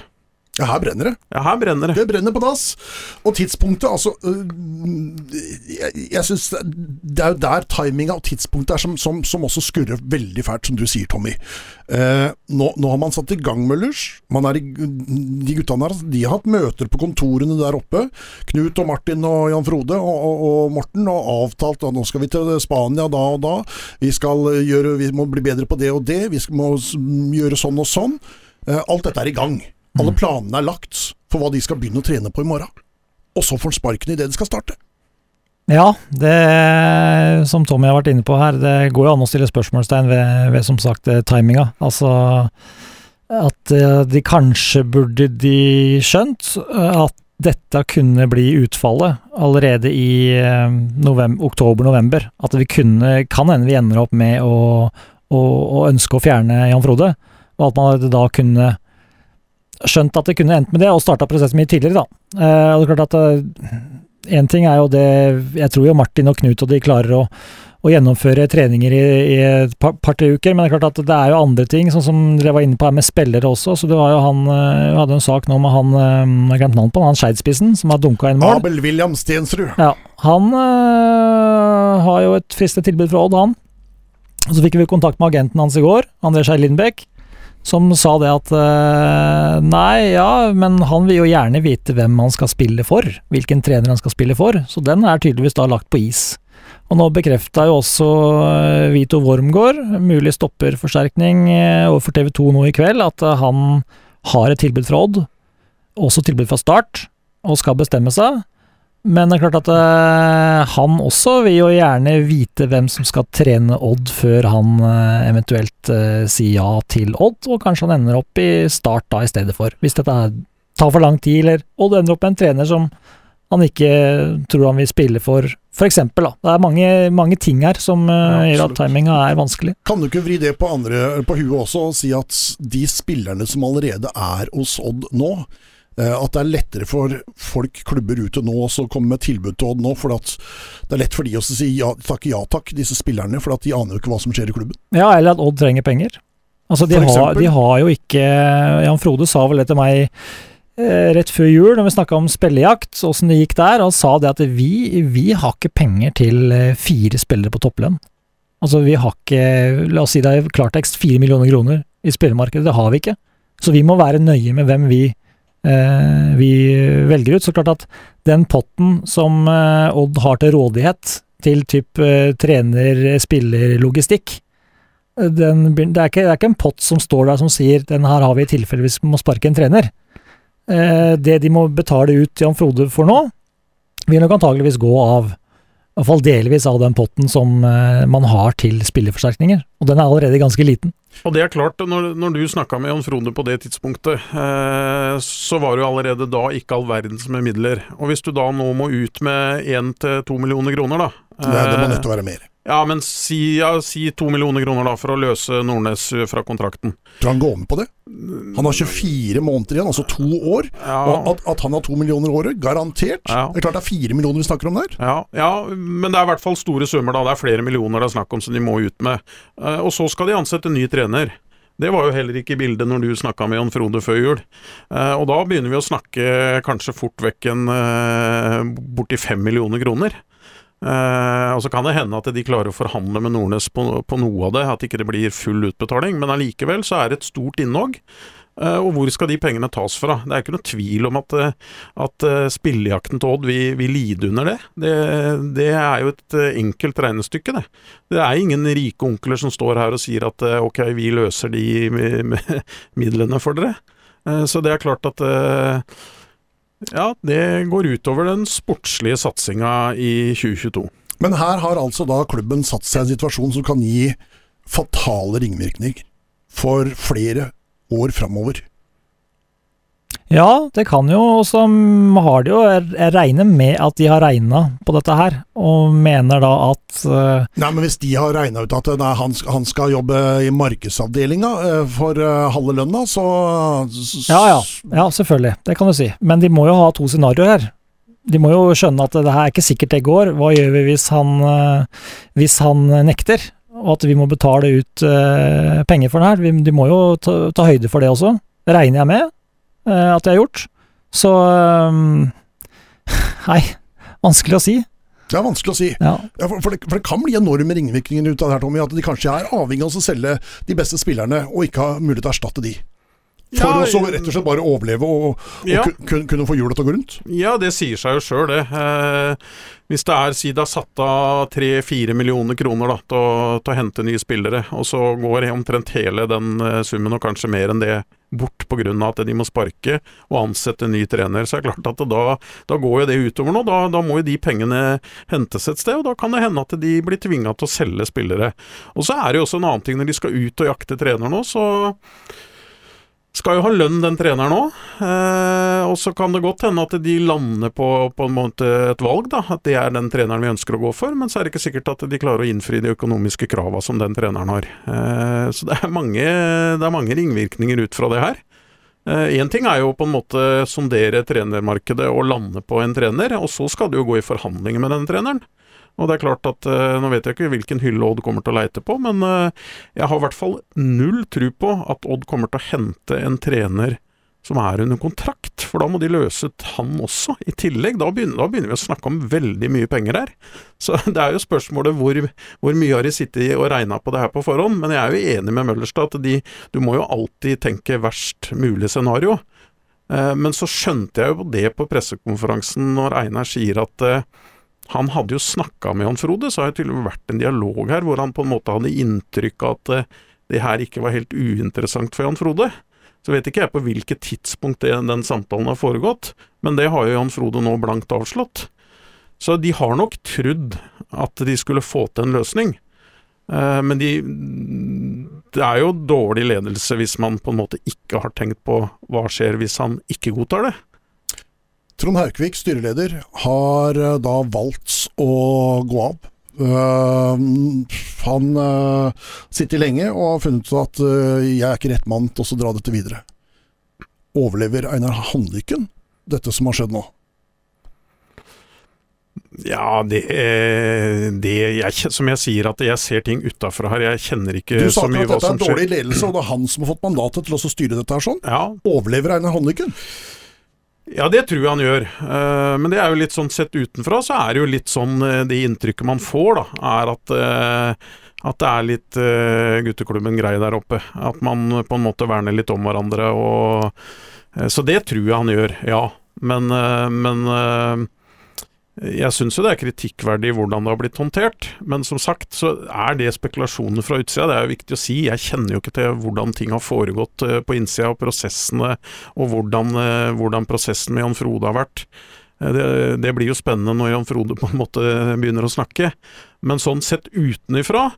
Ja, her brenner det. Ja, her brenner det. Det brenner på dass. Og tidspunktet, altså øh, Jeg, jeg synes Det er jo der timinga og tidspunktet er som, som, som, også skurrer veldig fælt, som du sier, Tommy. Eh, nå, nå, har man satt i gang med i, de guttene her de har hatt møter på kontorene der oppe. Knut og Martin og Jan Frode og, og, og Morten har avtalt at nå skal vi til Spania da og da. Vi, skal gjøre, vi må bli bedre på det og det. Vi må gjøre sånn og sånn. Eh, alt dette er i gang. Alle planene er lagt for hva de skal begynne å trene på i morgen. Og så får han sparken idet det skal starte. Ja, det som Tommy har vært inne på her, det går jo an å stille spørsmålstegn ved, ved som sagt eh, timinga. Altså at eh, de kanskje burde de skjønt eh, at dette kunne bli utfallet allerede i oktober-november. At vi kunne, kan hende vi ender opp med å, å, å ønske å fjerne Jan Frode, og at man da kunne skjønt at det kunne endt med det, og starta prosessen mye tidligere, da. Eh, og det er klart at Én eh, ting er jo det Jeg tror jo Martin og Knut og de klarer å, å gjennomføre treninger i, i et par-tre uker, men det er klart at det er jo andre ting, sånn som dere var inne på her med spillere også. så det var jo han, eh, Vi hadde en sak nå med han jeg glemte navnet på han Skeidspissen, som har dunka inn mål. Abel William Stensrud. Ja, han øh, har jo et fristet tilbud fra Odd, han. Og Så fikk vi kontakt med agenten hans i går, André Skei Lindbekk som sa det at uh, nei, ja, men han vil jo gjerne vite hvem han skal spille for, hvilken trener han skal spille for, så den er tydeligvis da lagt på is. Og nå bekrefta jo også uh, Vito Wormgård, mulig stopperforsterkning uh, overfor TV 2 nå i kveld, at han har et tilbud fra Odd, også tilbud fra Start, og skal bestemme seg. Men det er klart at uh, han også vil jo gjerne vite hvem som skal trene Odd, før han uh, eventuelt uh, sier ja til Odd, og kanskje han ender opp i start da i stedet for. Hvis dette tar for lang tid, eller Odd ender opp med en trener som han ikke tror han vil spille for, for eksempel, da. Det er mange, mange ting her som ja, gjør at timinga er vanskelig. Kan du ikke vri det på andre på huet også, og si at de spillerne som allerede er hos Odd nå, at det er lettere for folk, klubber ute nå, å komme med tilbud til Odd nå. For det er lett for de å si ja, takk, ja takk, disse spillerne, for de aner jo ikke hva som skjer i klubben. Ja, eller at Odd trenger penger. Altså, de, har, de har, jo ikke Jan Frode sa vel det til meg eh, rett før jul, når vi snakka om spillejakt, åssen det gikk der. Han sa det at vi, vi har ikke penger til eh, fire spillere på topplønn. Altså, vi har ikke La oss si det er klartekst fire millioner kroner i spillermarkedet. Det har vi ikke. Så vi må være nøye med hvem vi eh, vi velger ut. Så klart at den potten som eh, Odd har til rådighet til typ eh, trener, spiller, logistikk, den, det, er ikke, det, er ikke, en pott som står der som sier 'den her har vi i tilfelle vi må sparke en trener'. Eh, det de må betale ut Jan Frode for nå, vil nok antageligvis gå av hvert fall delvis av den potten som eh, man har til spillerforsterkninger. Og den er allerede ganske liten. Og det er klart, når, når du snakka med Jon Frode på det tidspunktet, eh, så var det jo allerede da ikke all verdens med midler. Og hvis du da nå må ut med én til to millioner kroner, da eh, Det, det må nødt til å være mer. Ja, men si, ja, si to millioner kroner da for å løse Nordnes fra kontrakten. Tror han går med på det? Han har 24 måneder igjen, altså to år. Ja. Og at, at, han har to millioner året, garantert. Ja. Det er klart det er fire millioner vi snakker om der. Ja, ja, men det er i hvert fall store summer, da. Det er flere millioner det er snakk om som de må ut med. Uh, og så skal de ansette ny trener. Det var jo heller ikke i bildet når du snakka med Jan Frode før jul. Uh, og da begynner vi å snakke kanskje fort vekk en borti fem millioner kroner. Uh, og Så kan det hende at de klarer å forhandle med Nordnes på, på noe av det, at ikke det blir full utbetaling, men allikevel så er det et stort innhogg. Uh, og hvor skal de pengene tas fra? Det er ikke noe tvil om at, uh, at spillejakten til Odd vil, vil lide under det. det. det. er jo et enkelt regnestykke, det. Det er ingen rike onkler som står her og sier at ok, vi løser de midlene for dere. så det er klart at ja, det går utover den sportslige satsinga i 2022. Men her har altså da klubben satt seg i en situasjon som kan gi fatale ringvirkninger for flere år framover. Ja, det kan jo, og så har de jo Jeg regner med at de har regna på dette her, og mener da at uh, Nei, men hvis de har regna ut at nei, han, han, skal jobbe i markedsavdelinga uh, for uh, halve lønna, så, Ja ja, ja, selvfølgelig. Det kan du si. Men de må jo ha to scenarioer her. de må jo skjønne at det her er ikke sikkert det går. Hva gjør vi hvis han, eh, hvis han nekter? Og at vi må betale ut eh, penger for det her. De må jo ta, ta høyde for det også. Regner jeg med eh, at de har gjort. Så eh, Nei, vanskelig å si. Det er vanskelig å si. Ja. Ja, for, for, det, for det kan bli enorme ringvirkninger ut av det her, Tommy. At de kanskje er avhengig av å selge de beste spillerne, og ikke ha mulighet til å erstatte de. For Ja, å så rett og slett bare overleve og, og Ja. kunne, kunne få hjula til å gå rundt. Ja, det sier seg jo sjøl, det. Eh, hvis det er, si det er satt av tre-fire millioner kroner da, til, å, til å hente nye spillere, og så går omtrent hele den eh, summen, og kanskje mer enn det, bort pga. at de må sparke og ansette ny trener, så er det klart at da, da går jo det utover noe. Da, da må jo de pengene hentes et sted, og da kan det hende at de blir tvinga til å selge spillere. Og så er det jo også en annen ting, når de skal ut og jakte trener nå, så skal jo ha lønn, den treneren òg. Eh, og så kan det godt hende at de lander på, på et valg, da. At det er den treneren vi ønsker å gå for. Men så er det ikke sikkert at de klarer å innfri de økonomiske krava som den treneren har. Eh, så det er, mange, det er mange ringvirkninger ut fra det her. Én ting er jo på en måte sondere trenermarkedet og lande på en trener, og så skal du jo gå i forhandlinger med den treneren. Og det er klart at eh, Nå vet jeg ikke hvilken hylle Odd kommer til å leite på, men eh, jeg har i hvert fall null tro på at Odd kommer til å hente en trener som er under kontrakt, for da må de løse ut han også, i tillegg. Da begynner, da begynner vi å snakke om veldig mye penger her. Så det er jo spørsmålet hvor, hvor mye har de sittet og regna på det her på forhånd. Men jeg er jo enig med Møllerstad at de, du må jo alltid tenke verst mulig scenario. Eh, men så skjønte jeg jo det på pressekonferansen når Einar sier at han hadde jo snakka med Jan Frode, så har det til og med vært en dialog her hvor han på en måte hadde inntrykk av at eh, det her ikke var helt uinteressant for Jan Frode. Så vet ikke jeg på hvilket tidspunkt det, den samtalen har foregått, men det har jo Jan Frode nå blankt avslått. Så de har nok trodd at de skulle få til en løsning. Eh, Men de Det er jo dårlig ledelse hvis man på en måte ikke har tenkt på hva skjer hvis han ikke godtar det. Trond Haukvik, styreleder, har eh, da valgt å gå av. Uh, han uh, sitter lenge og har funnet ut at uh, jeg er ikke rett mann til å dra dette videre. Overlever Einar Handlykken dette som har skjedd nå? Ja, det, det jeg, Som jeg sier, at jeg ser ting utafra her. Jeg kjenner ikke så mye Du sa skjer. ikke mye at dette er en dårlig ledelse, og det er han som har fått mandatet til å styre dette her sånn. Ja, Overlever Einar Handlykken? Ja, det tror jeg han gjør. Eh, men det er jo litt sånn sett utenfra, så er det jo litt sånn eh, Det inntrykket man får, da, er at eh, at det er litt gutteklubben-greie der oppe. At man på en måte verner litt om hverandre. Og, så det tror jeg han gjør, ja. Men, men jeg syns jo det er kritikkverdig hvordan det har blitt håndtert. Men som sagt så er det spekulasjoner fra utsida. Det er jo viktig å si. Jeg kjenner jo ikke til hvordan ting har foregått eh, på innsida, og prosessene, og hvordan, eh, hvordan prosessen med Jan Frode har vært. Eh, Det, det blir jo spennende når Jan Frode på en måte begynner å snakke. Men sånn sett utenifra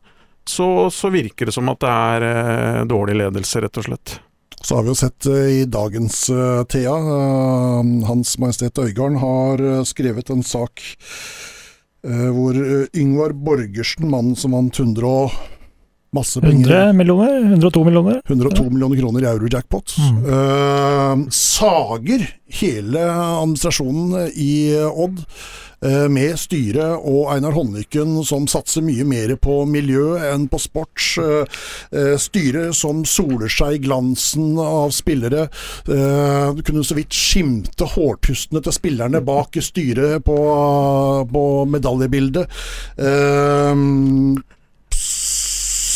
så, så virker det som at det er dårlig ledelse, rett og slett. Så har vi jo sett eh, i dagens eh, Thea, eh, Hans Majestet Øygarden har skrevet en sak hvor Yngvar Borgersen, mannen som vant 100 og masse penger 100 millioner? 102 millioner? 102 millioner kroner i eurojackpot. Mm. Uh, sager hele administrasjonen i Odd. Uh, Med styret og Einar Håndlykken som satser mye mer på miljø enn på sport. Uh, eh, Styret som soler seg i glansen av spillere. Eh, Du kunne så vidt skimte hårtustene til spillerne bak styret på, på medaljebildet.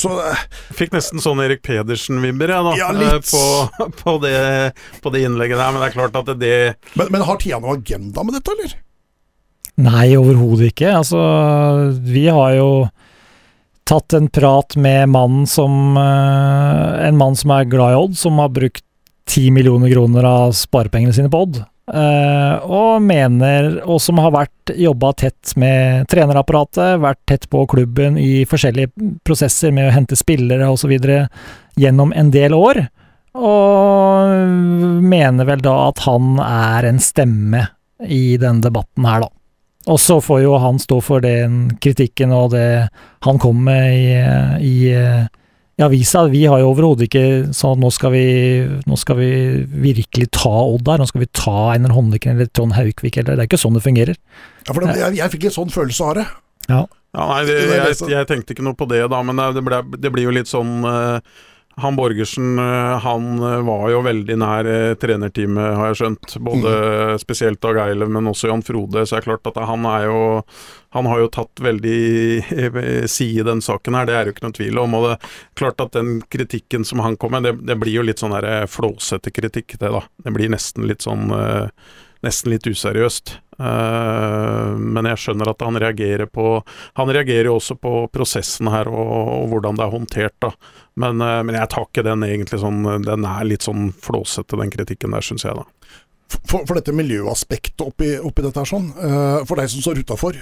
Eh, Så Fikk nesten sånn Erik Pedersen-vibber, jeg, da. Ja, litt. eh, På, på, det, på det innlegget der. Men det er klart at det Men, men har Tia noe agenda med dette, eller? Nei, overhodet ikke. Altså, vi har jo tatt en prat med mannen som eh, En mann som er glad i Odd, som har brukt ti millioner kroner av sparepengene sine på Odd. Eh, og mener, og som har vært jobba tett med trenerapparatet, vært tett på klubben i forskjellige prosesser med å hente spillere osv. gjennom en del år. Og mener vel da at han er en stemme i denne debatten her, da. Og så får jo han stå for den kritikken og det han kom med i, i, i avisa. Vi har jo overhodet ikke sånn at nå skal, vi, nå skal vi virkelig ta Odd der, nå skal vi ta Einar Håndlykken eller Trond Haukvik eller Det er ikke sånn det fungerer. Ja, for det, jeg, jeg fikk en sånn følelse av det. Ja. Ja, nei, det, jeg, jeg tenkte ikke noe på det da, men det, ble, det blir jo litt sånn eh, Han Borgersen eh, han eh, var jo veldig nær eh, trenerteamet, har jeg skjønt. Både spesielt Dag Eilev, men også Jan Frode. Så er det klart at han er jo Han har jo tatt veldig side i den saken her, det er jo ikke noe tvil om. Og det er klart at den kritikken som han kom med, det, det blir jo litt sånn flåsete kritikk, det da. Det blir nesten litt sånn Nesten litt useriøst. Men jeg skjønner at han reagerer på Han reagerer jo også på prosessen her og, og hvordan det er håndtert, da. Men, eh, men jeg tar ikke den egentlig sånn Den er litt sånn flåsete, den kritikken der, syns jeg, da. For, for dette miljøaspektet oppi, oppi dette her sånn, eh, for deg som står utafor,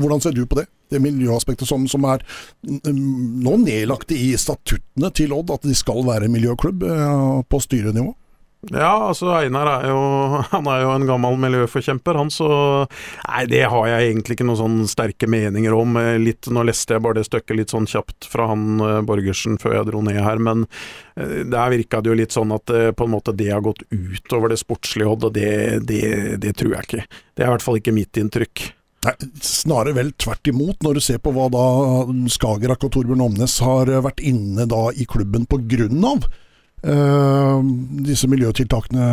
hvordan ser du på det? Det miljøaspektet som, som er nå nedlagt i statuttene til Odd, at de skal være miljøklubb eh, på styrenivå? Ja, altså Einar er jo Han er jo en gammel miljøforkjemper, han, så Nei, det har jeg egentlig ikke noen sånn sterke meninger om. Eh, Litt, Nå leste jeg bare det stykket litt sånn kjapt fra han eh, Borgersen før jeg dro ned her, men eh, der virka det jo litt sånn at på en måte det har gått utover det sportslige, Odd, og det, det, det tror jeg ikke. Det er i hvert fall ikke mitt inntrykk. Nei, snarere vel tvert imot, når du ser på hva da Skagerrak og Torbjørn Omnes har vært inne da i klubben på grunn av eh, disse miljøtiltakene.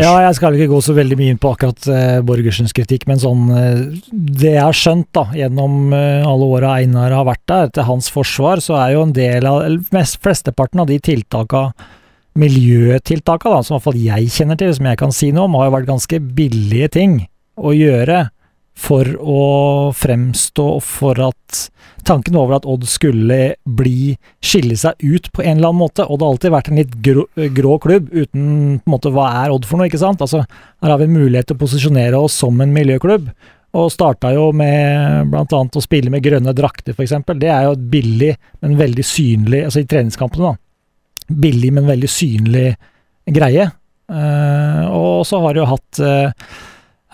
Ja, jeg skal ikke gå så veldig mye inn på akkurat uh, Borgersens kritikk, men sånn uh, Det jeg har skjønt da, gjennom alle åra Einar har vært der, til hans forsvar, så er jo en del av mest, Flesteparten av de tiltaka miljøtiltaka da, som i hvert fall jeg kjenner til, som jeg kan si noe om, har jo vært ganske billige ting å gjøre for å fremstå for at tanken over at Odd skulle bli skille seg ut på en eller annen måte. Odd har alltid vært en litt grå, grå klubb uten på en måte hva er Odd for noe, ikke sant? Altså, her har vi mulighet til å posisjonere oss som en miljøklubb. Og starta jo med bl.a. å spille med grønne drakter, f.eks. Det er jo et billig, men veldig synlig Altså i treningskampene, da. Billig, men veldig synlig greie. Uh, og så har de jo hatt eh,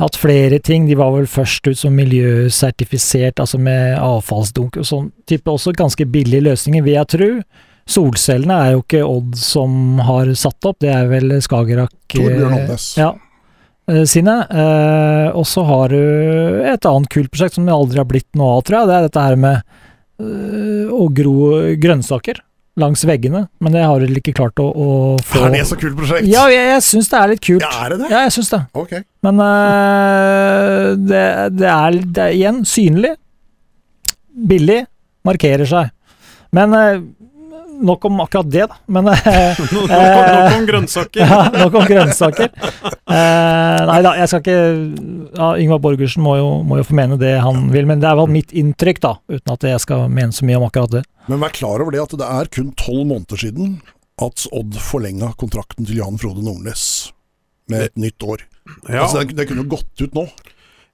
hatt flere ting. De var vel først ut som miljøsertifisert, altså med avfallsdunk og sånn type også ganske billige løsninger, vil jeg tro. Solcellene er jo ikke Odd som har satt opp, det er vel Skagerrak eh, Ja, eh, sine. Eh, og så har du et annet kult prosjekt som det aldri har blitt noe av, tror jeg. Det er dette her med å gro grønnsaker langs veggene, men det har de ikke klart å, å få Er det så kult prosjekt? Ja, jeg, jeg syns det er litt kult. Ja, er det det? Ja, jeg syns det. Okay. Men uh, det, det, er, det er igjen synlig. Billig. Markerer seg. Men øh, nok om akkurat det, da. Men nok, nå kom, grønnsaker. ja, nok om grønnsaker. Eh, nei da, jeg skal ikke ja, Yngvar Borgersen må jo, må jo få mene det han vil, men det er vel mitt inntrykk, da. Uten at jeg skal mene så mye om akkurat det. Men vær klar over det at det er kun tolv måneder siden at Odd forlenga kontrakten til Jan Frode Nordnes med et nytt år. Ja, Altså, det, det kunne jo gått ut nå.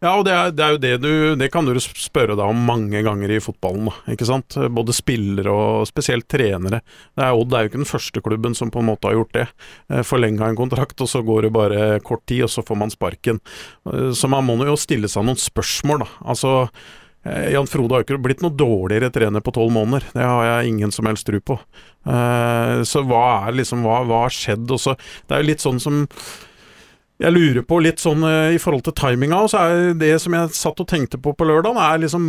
Ja, og det er, det er jo det du Det kan du spørre deg om mange ganger i fotballen. Ikke sant? Både spillere og spesielt trenere. Det er Odd er jo ikke den første klubben som på en måte har gjort det. Eh, Forlenga en kontrakt, og så går det bare kort tid, og så får man sparken. Eh, Så man må jo stille seg noen spørsmål, da. Altså eh, Jan Frode har jo ikke blitt noe dårligere trener på tolv måneder. Det har jeg ingen som helst tro på. Så hva er liksom hva har skjedd? Også, Det er jo litt sånn som jeg lurer på litt sånn eh, i forhold til timinga, og så er det som jeg satt og tenkte på på lørdag, er liksom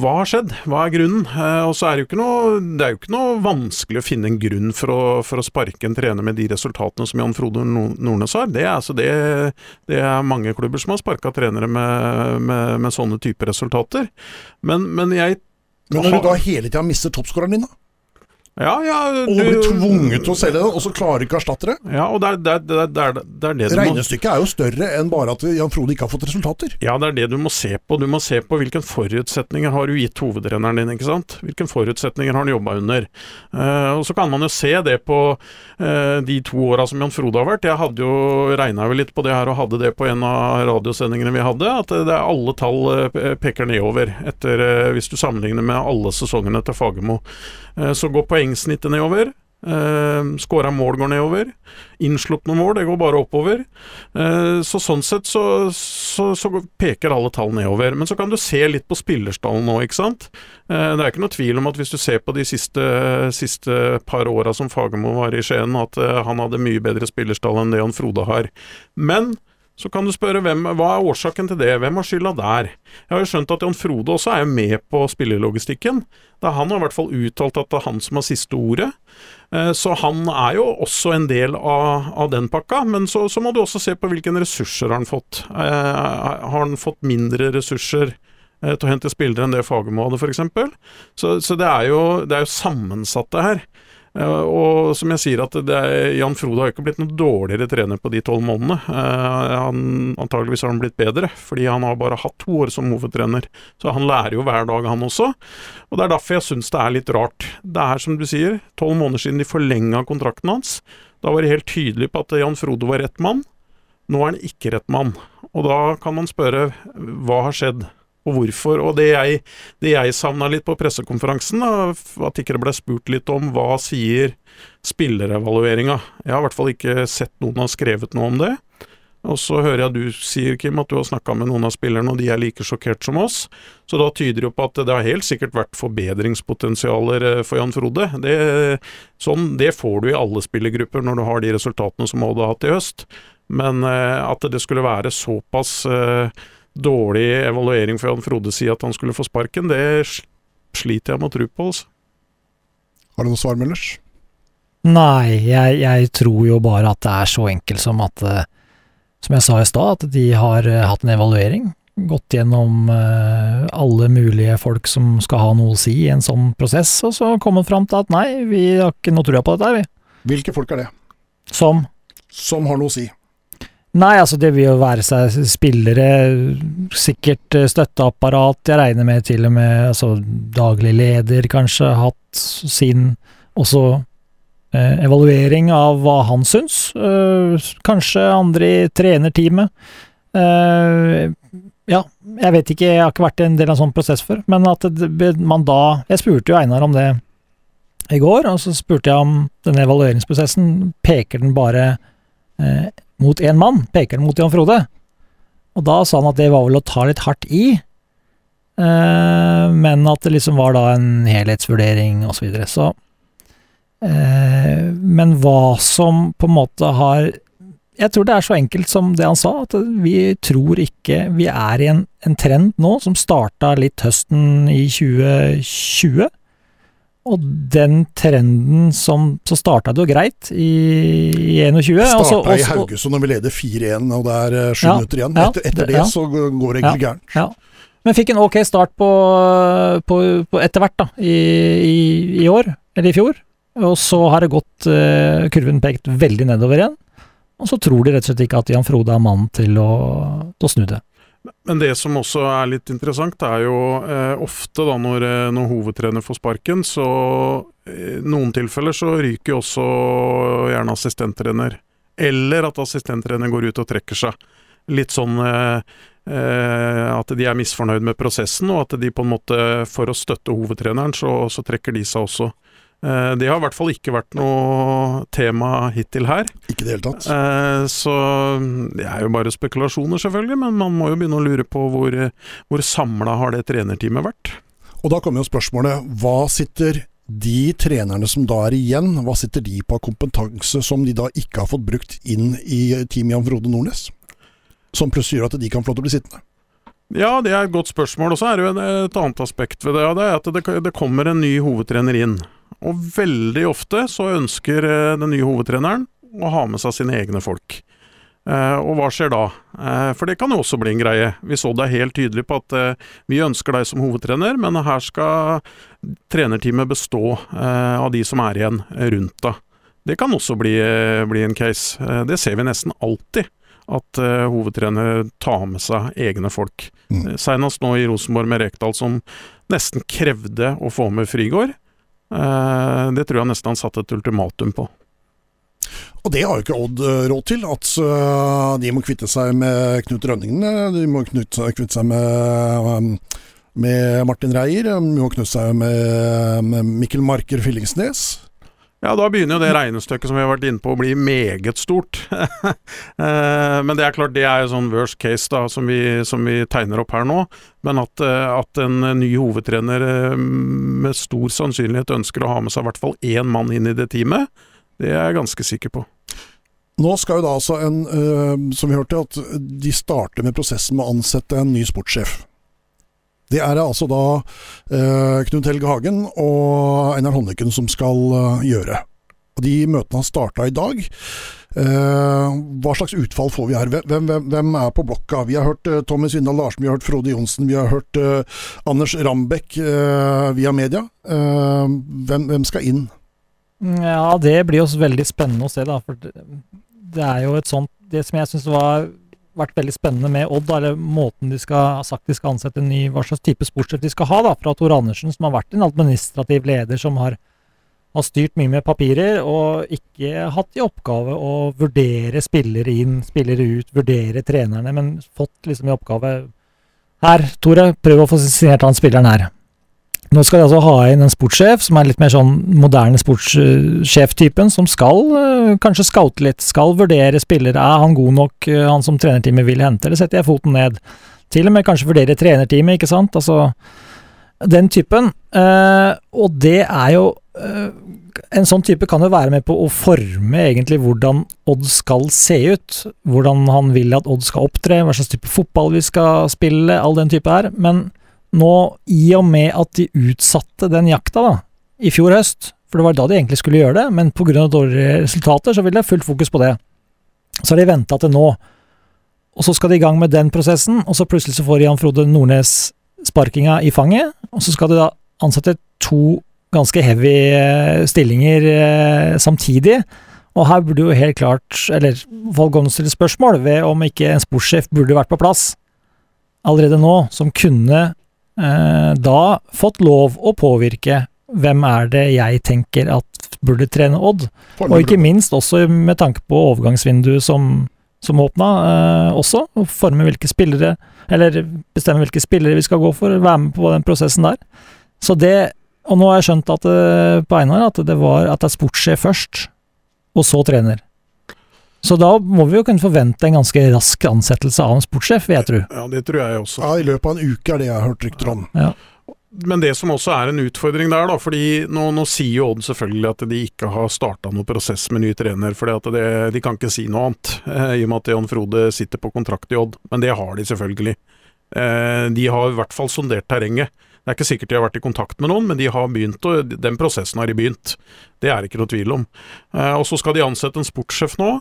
hva har skjedd? Hva er grunnen? Eh, og så er det jo ikke noe Det er jo ikke noe vanskelig å finne en grunn for å, for å sparke en trener med de resultatene som Jan Frode Nordnes har. Det, er altså det, det er mange klubber som har sparka trenere med, med, med sånne typer resultater. Men, men jeg Men når du da hele tida mister toppskåreren din, da, Ja, ja og blir tvunget til å selge den, og så klarer du ikke å erstatte det Ja, og det er det, er- det, er- det, er- det det må Regnestykket er jo større enn bare at Jan Frode ikke har fått resultater. Ja, det er det du må se på. Du må se på hvilke forutsetninger har du gitt hovedrenneren din, ikke sant. Hvilke forutsetninger har han jobba under. Uh, og så kan man jo se det på uh, de to åra som Jan Frode har vært. Jeg hadde jo regna litt på det her og hadde det på en av radiosendingene vi hadde, at det er alle tall eh, peker nedover etter uh, Hvis du sammenligner med alle sesongene til Fagermo. Så går poengsnittet nedover. Uh, Skåra mål går nedover. Innslupne mål, det går bare oppover. Uh, så sånn sett så, så, så, peker alle tall nedover. Men så kan du se litt på spillerstallen nå, ikke sant. Uh, det er ikke noe tvil om at hvis du ser på de siste, siste par åra som Fagermo var i Skien, at han hadde mye bedre spillerstall enn det han Frode har. Men så kan du spørre hvem, hva er årsaken til det, hvem har skylda der? Jeg har jo skjønt at Jan Frode også er med på spillelogistikken. Da han har i hvert fall uttalt at det er han som har siste ordet. Eh, så han er jo også en del av, av den pakka, men så, så, må du også se på hvilke ressurser har han fått. Eh, har han fått mindre ressurser eh, til å hente spillere enn det Fagermo hadde, f.eks.? Så, så det, er jo, det er jo sammensatt, det her. Og som jeg sier, at er, Jan Frode har ikke blitt noe dårligere trener på de tolv månedene. Uh, han, antageligvis har han blitt bedre, fordi han har bare hatt to år som hovedtrener. Så han lærer jo hver dag, han også. Og det er derfor jeg syns det er litt rart. Det er som du sier, tolv måneder siden de forlenga kontrakten hans. Da var det helt tydelig på at Jan Frode var rett mann. Nå er han ikke rett mann. Og da kan man spørre hva har skjedd? Og hvorfor. Og det jeg, det jeg savna litt på pressekonferansen, da, at ikke det ble spurt litt om hva sier spillerevalueringa. Jeg har i hvert fall ikke sett noen har skrevet noe om det. Og så hører jeg du sier, Kim, at du har snakka med noen av spillerne, og de er like sjokkert som oss. Så da tyder det jo på at det har helt sikkert vært forbedringspotensialer eh, for Jan Frode. Det, sånn, det får du i alle spillergrupper når du har de resultatene som Odd har hatt i høst. Men eh, at det skulle være såpass eh, dårlig evaluering for Jan Frode si at han skulle få sparken, det sliter jeg med å tro på. Altså. Har du noe svar, Møllers? Nei, jeg, jeg, tror jo bare at det er så enkelt som at eh, Som jeg sa i stad, at de har uh, hatt en evaluering. Gått gjennom uh, alle mulige folk som skal ha noe å si i en sånn prosess, og så kommet fram til at nei, vi har ikke noe trua på dette, vi. Hvilke folk er det? Som? Som har noe å si. Nei, altså det vil jo være seg spillere, sikkert eh, støtteapparat, jeg regner med til og med altså, daglig leder kanskje hatt sin også eh, evaluering av hva han syns. Eh, kanskje andre i trenerteamet. Eh, ja, jeg vet ikke, jeg har ikke vært i en del av en sånn prosess før, men at man da Jeg spurte jo Einar om det i går, og så spurte jeg om denne evalueringsprosessen, peker den bare eh, mot én mann, peker den mot Jan Frode. Og da sa han at det var vel å ta litt hardt i, eh, men at det liksom var da en helhetsvurdering osv. Så, videre. så eh, Men hva som på en måte har Jeg tror det er så enkelt som det han sa, at vi tror ikke Vi er i en, en trend nå som starta litt høsten i 2020 og den trenden som Så starta det jo greit i, i 21. Starta i Haugesund når vi leder 4-1 og det er eh, sju ja, minutter igjen. Etter, etter det, det så går det egentlig gærent. Ja. Men fikk en ok start på, på, på etter hvert, da, i, i, i, år, eller i fjor. Og så har det gått uh, kurven pekt veldig nedover igjen. Og så tror de rett og slett ikke at Jan Frode er mannen til å, til å snu det. Men det som også er litt interessant, er jo eh, ofte da når, eh, når, hovedtrener får sparken, så i noen tilfeller så ryker jo også gjerne assistenttrener. Eller at assistenttrener går ut og trekker seg. Litt sånn eh, eh, at de er misfornøyd med prosessen, og at de på en måte, for å støtte hovedtreneren, så, så trekker de seg også. Eh, det har i hvert fall ikke vært noe tema hittil her. Ikke det hele tatt. Eh, så det er jo bare spekulasjoner, selvfølgelig, men man må jo begynne å lure på hvor, hvor samla har det trenerteamet vært. Og da kommer jo spørsmålet, hva sitter de trenerne som da er igjen, hva sitter de på av kompetanse som de da ikke har fått brukt inn i Team Jan Frode Nordnes? Som plutselig gjør at de kan få lov til å bli sittende? Ja, det er et godt spørsmål. Og så er det jo et annet aspekt ved det, og det er at det, det kommer en ny hovedtrener inn. Og veldig ofte så ønsker eh, den nye hovedtreneren å ha med seg sine egne folk. Eh, og hva skjer da? Eh, for det kan jo også bli en greie. Vi så deg helt tydelig på at vi ønsker deg som hovedtrener, men her skal trenerteamet bestå av de som er igjen rundt deg. Det kan også bli, bli en case. det ser vi nesten alltid at uh, hovedtrener tar med seg egne folk. Mm. Senest nå i Rosenborg med Rekdal, som nesten krevde å få med Frigård. Uh, det tror jeg nesten han satte et ultimatum på. Og det har jo ikke Odd eh, råd til, at eh, de må kvitte seg med Knut Rønningen. De må kvitte, seg med, med Martin Reier, de må knytte seg med, med Mikkel Marker Fillingsnes. Ja, da begynner jo det regnestykket som vi har vært inne på å bli meget stort. Eh, men det er klart, det er jo sånn worst case da, som vi, som vi tegner opp her nå. Men at, eh, at, en ny hovedtrener eh, med stor sannsynlighet ønsker å ha med seg i hvert fall én mann inn i det teamet, det er jeg ganske sikker på. Nå skal jo da altså en, som vi hørte, at de starter med prosessen med å ansette en ny sportssjef. Det er altså da eh, Knut Helge Hagen og Einar Honniken som skal eh, gjøre. Og De møtene har starta i dag. Eh, hva slags utfall får vi her? Hvem, hvem, hvem, er på blokka? Vi har hørt uh, Tommy Svindal Larsen, vi har hørt Frode Johnsen, vi har hørt uh, Anders Rambekk via media. Hvem, hvem, skal inn? Ja, det blir jo veldig spennende å se, da. For det, det er jo et sånt Det som jeg syns var vært veldig spennende med Odd, eller måten de skal sagt de skal ansette en ny, hva slags type sportssjef de skal ha, da, fra Tor Andersen, som har vært en administrativ leder som har, har, styrt mye med papirer, og ikke hatt i oppgave å vurdere spillere inn, spillere ut, vurdere trenerne, men fått liksom i oppgave Her, Tore, prøv å få signert han spilleren her. Nå skal de altså ha inn en sportssjef som er litt mer sånn moderne sportssjeftypen, som skal øh, kanskje scoute litt, skal vurdere spillere. Er han god nok, øh, han som trenerteamet vil hente, eller setter jeg foten ned? Til og med kanskje vurdere trenerteamet, ikke sant? Altså den typen. Eh, og det er jo eh, En sånn type kan jo være med på å forme egentlig hvordan Odd skal se ut. Hvordan han vil at Odd skal opptre, hva slags type fotball vi skal spille, all den type her. Men nå, i og med at de utsatte den jakta da, i fjor høst, for det var da de egentlig skulle gjøre det, men pga. dårlige resultater, så ville det fullt fokus på det. Så har de venta til nå. Og så skal de i gang med den prosessen, og så plutselig så får Jan Frode Nordnes sparkinga i fanget, og så skal de da ansette to ganske heavy eh, stillinger eh, samtidig. Og her burde jo helt klart, eller folk gå stille spørsmål ved om ikke en sportssjef burde vært på plass allerede nå, som kunne da fått lov å påvirke hvem er det jeg tenker at burde trene Odd. Og ikke minst også med tanke på overgangsvinduet som, som åpna, eh, også. Å forme hvilke spillere, eller bestemme hvilke spillere vi skal gå for, være med på den prosessen der. Så det, og nå har jeg skjønt at, det, på Einar at det var at det er sportssjef først, og så trener. Så da må vi jo kunne forvente en ganske rask ansettelse av en sportssjef, vil jeg tro. Ja, det tror jeg også. Ja, I løpet av en uke er det jeg har hørt rykter om. Ja. Men det som også er en utfordring der, da, fordi nå, nå sier jo Odd selvfølgelig at de ikke har starta noen prosess med ny trener, for de kan ikke si noe annet, eh, i og med at Jan Frode sitter på kontrakt i Odd. Men det har de selvfølgelig. Eh, de har i hvert fall sondert terrenget. Det er ikke sikkert de har vært i kontakt med noen, men de har begynt, og den prosessen har de begynt. Det er det ikke noe tvil om. Eh, og så skal de ansette en sportssjef nå.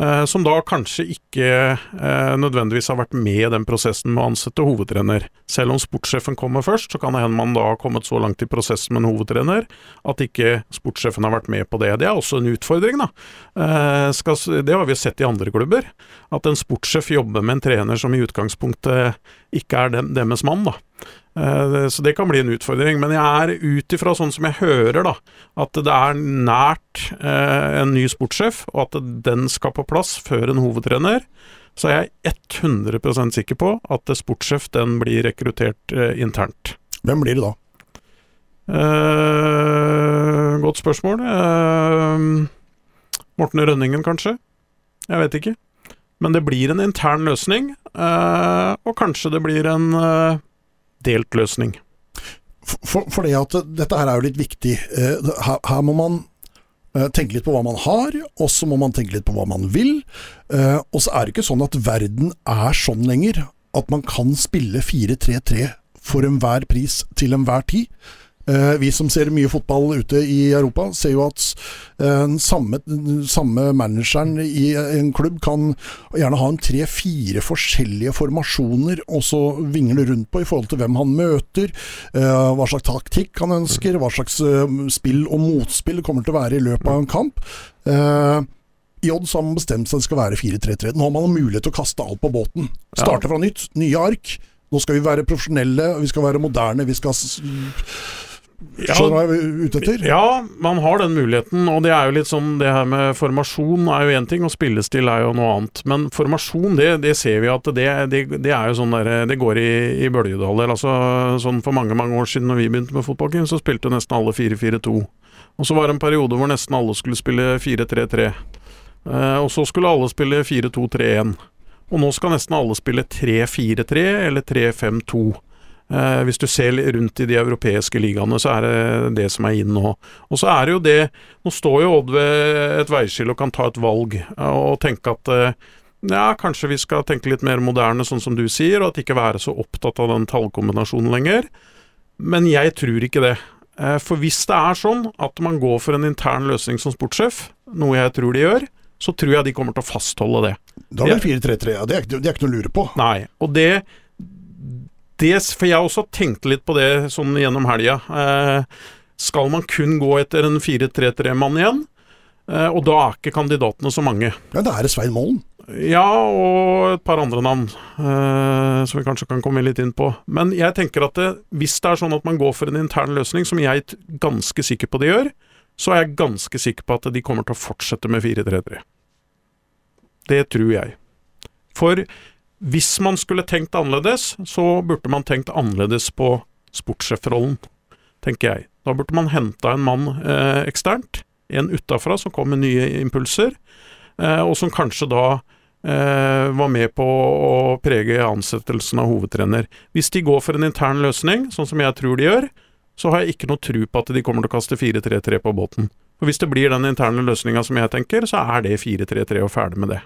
Eh, som da kanskje ikke eh, nødvendigvis har vært med i den prosessen med å ansette hovedtrener. Selv om sportssjefen kommer først, så kan det hende man da har kommet så langt i prosessen med en hovedtrener at ikke sportssjefen har vært med på det. Det er også en utfordring, da. Eh, det har vi sett i andre klubber. At en sportssjef jobber med en trener som i utgangspunktet ikke er dem, deres mann, da. Eh, så det kan bli en utfordring. Men jeg er ut ifra sånn som jeg hører, da, at det er nært eh, en ny sportssjef, og at den skal på plass før en hovedtrener. Så er jeg 100% sikker på at sportssjef den blir rekruttert eh, internt. Hvem blir det da? Eh, godt spørsmål. Eh, Morten Rønningen, kanskje? Jeg vet ikke. Men det blir en intern løsning, eh, og kanskje det blir en delt løsning. For, for det at dette her er jo litt viktig. Eh, her, her, må man eh, tenke litt på hva man har, og så må man tenke litt på hva man vil. Eh, og så er det ikke sånn at verden er sånn lenger, at man kan spille 4-3-3 for enhver pris til enhver tid. Uh, vi som ser mye fotball ute i Europa, ser jo at uh, samme, samme, manageren i en klubb kan gjerne ha en tre-fire forskjellige formasjoner, og så vingle rundt på i forhold til hvem han møter, hva slags taktikk han ønsker, hva slags spill og motspill kommer til å være i løpet av en kamp. I Odd har man bestemt seg det skal være 4-3-3. Nå har man mulighet til å kaste alt på båten. Starte fra nytt, nye ark. Nå skal vi være profesjonelle, vi skal være moderne, vi skal ja, Skjønner hva jeg er ute etter? Ja, man har den muligheten. Og det er jo litt sånn Det her med formasjon er jo én ting, og spillestil er jo noe annet. Men formasjon, det, det ser vi at det, det, det, er jo sånn der Det går i, i bølgedaler. Altså sånn for mange, mange år siden når vi begynte med fotball, så spilte nesten alle 4-4-2. Og så var det en periode hvor nesten alle skulle spille 4-3-3. Eh, og så skulle alle spille 4-2-3-1. Og nå skal nesten alle spille 3-4-3 eller 3-5-2. Eh, hvis du ser rundt i de europeiske ligaene, så er det det som er inn nå. Og så er det jo det Nå står jo Odd ved et veiskille og kan ta et valg eh, og tenke at eh, ja, kanskje vi skal tenke litt mer moderne, sånn som du sier, og at ikke være så opptatt av den tallkombinasjonen lenger. Men jeg tror ikke det. For hvis det er sånn at man går for en intern løsning som sportssjef, noe jeg tror de gjør, så tror jeg de kommer til å fastholde det. Da er det 4-3-3, ja. Det er, det er ikke noe å lure på. Nei, og det, det For jeg har også tenkt litt på det sånn gjennom helga. Eh, skal man kun gå etter en 4-3-3-mann igjen? Eh, og da er ikke kandidatene så mange. Ja, da er det Svein Målen. Ja, og et par andre navn eh, som vi kanskje kan komme litt inn på. Men jeg tenker at det, hvis det er sånn at man går for en intern løsning, som jeg er ganske sikker på de gjør, så er jeg ganske sikker på at de kommer til å fortsette med 4-3-3. Det tror jeg. For hvis man skulle tenkt annerledes, så burde man tenkt annerledes på sportssjefrollen, tenker jeg. Da burde man henta en mann eh, eksternt, en utafra som kom med nye impulser, eh, og som kanskje da eh, var med på å prege ansettelsen av hovedtrener. Hvis de går for en intern løsning, sånn som jeg tror de gjør, så har jeg ikke noe tro på at de kommer til å kaste 4-3-3 på båten. For hvis det blir den interne løsninga som jeg tenker, så er det 4-3-3 og ferdig med det.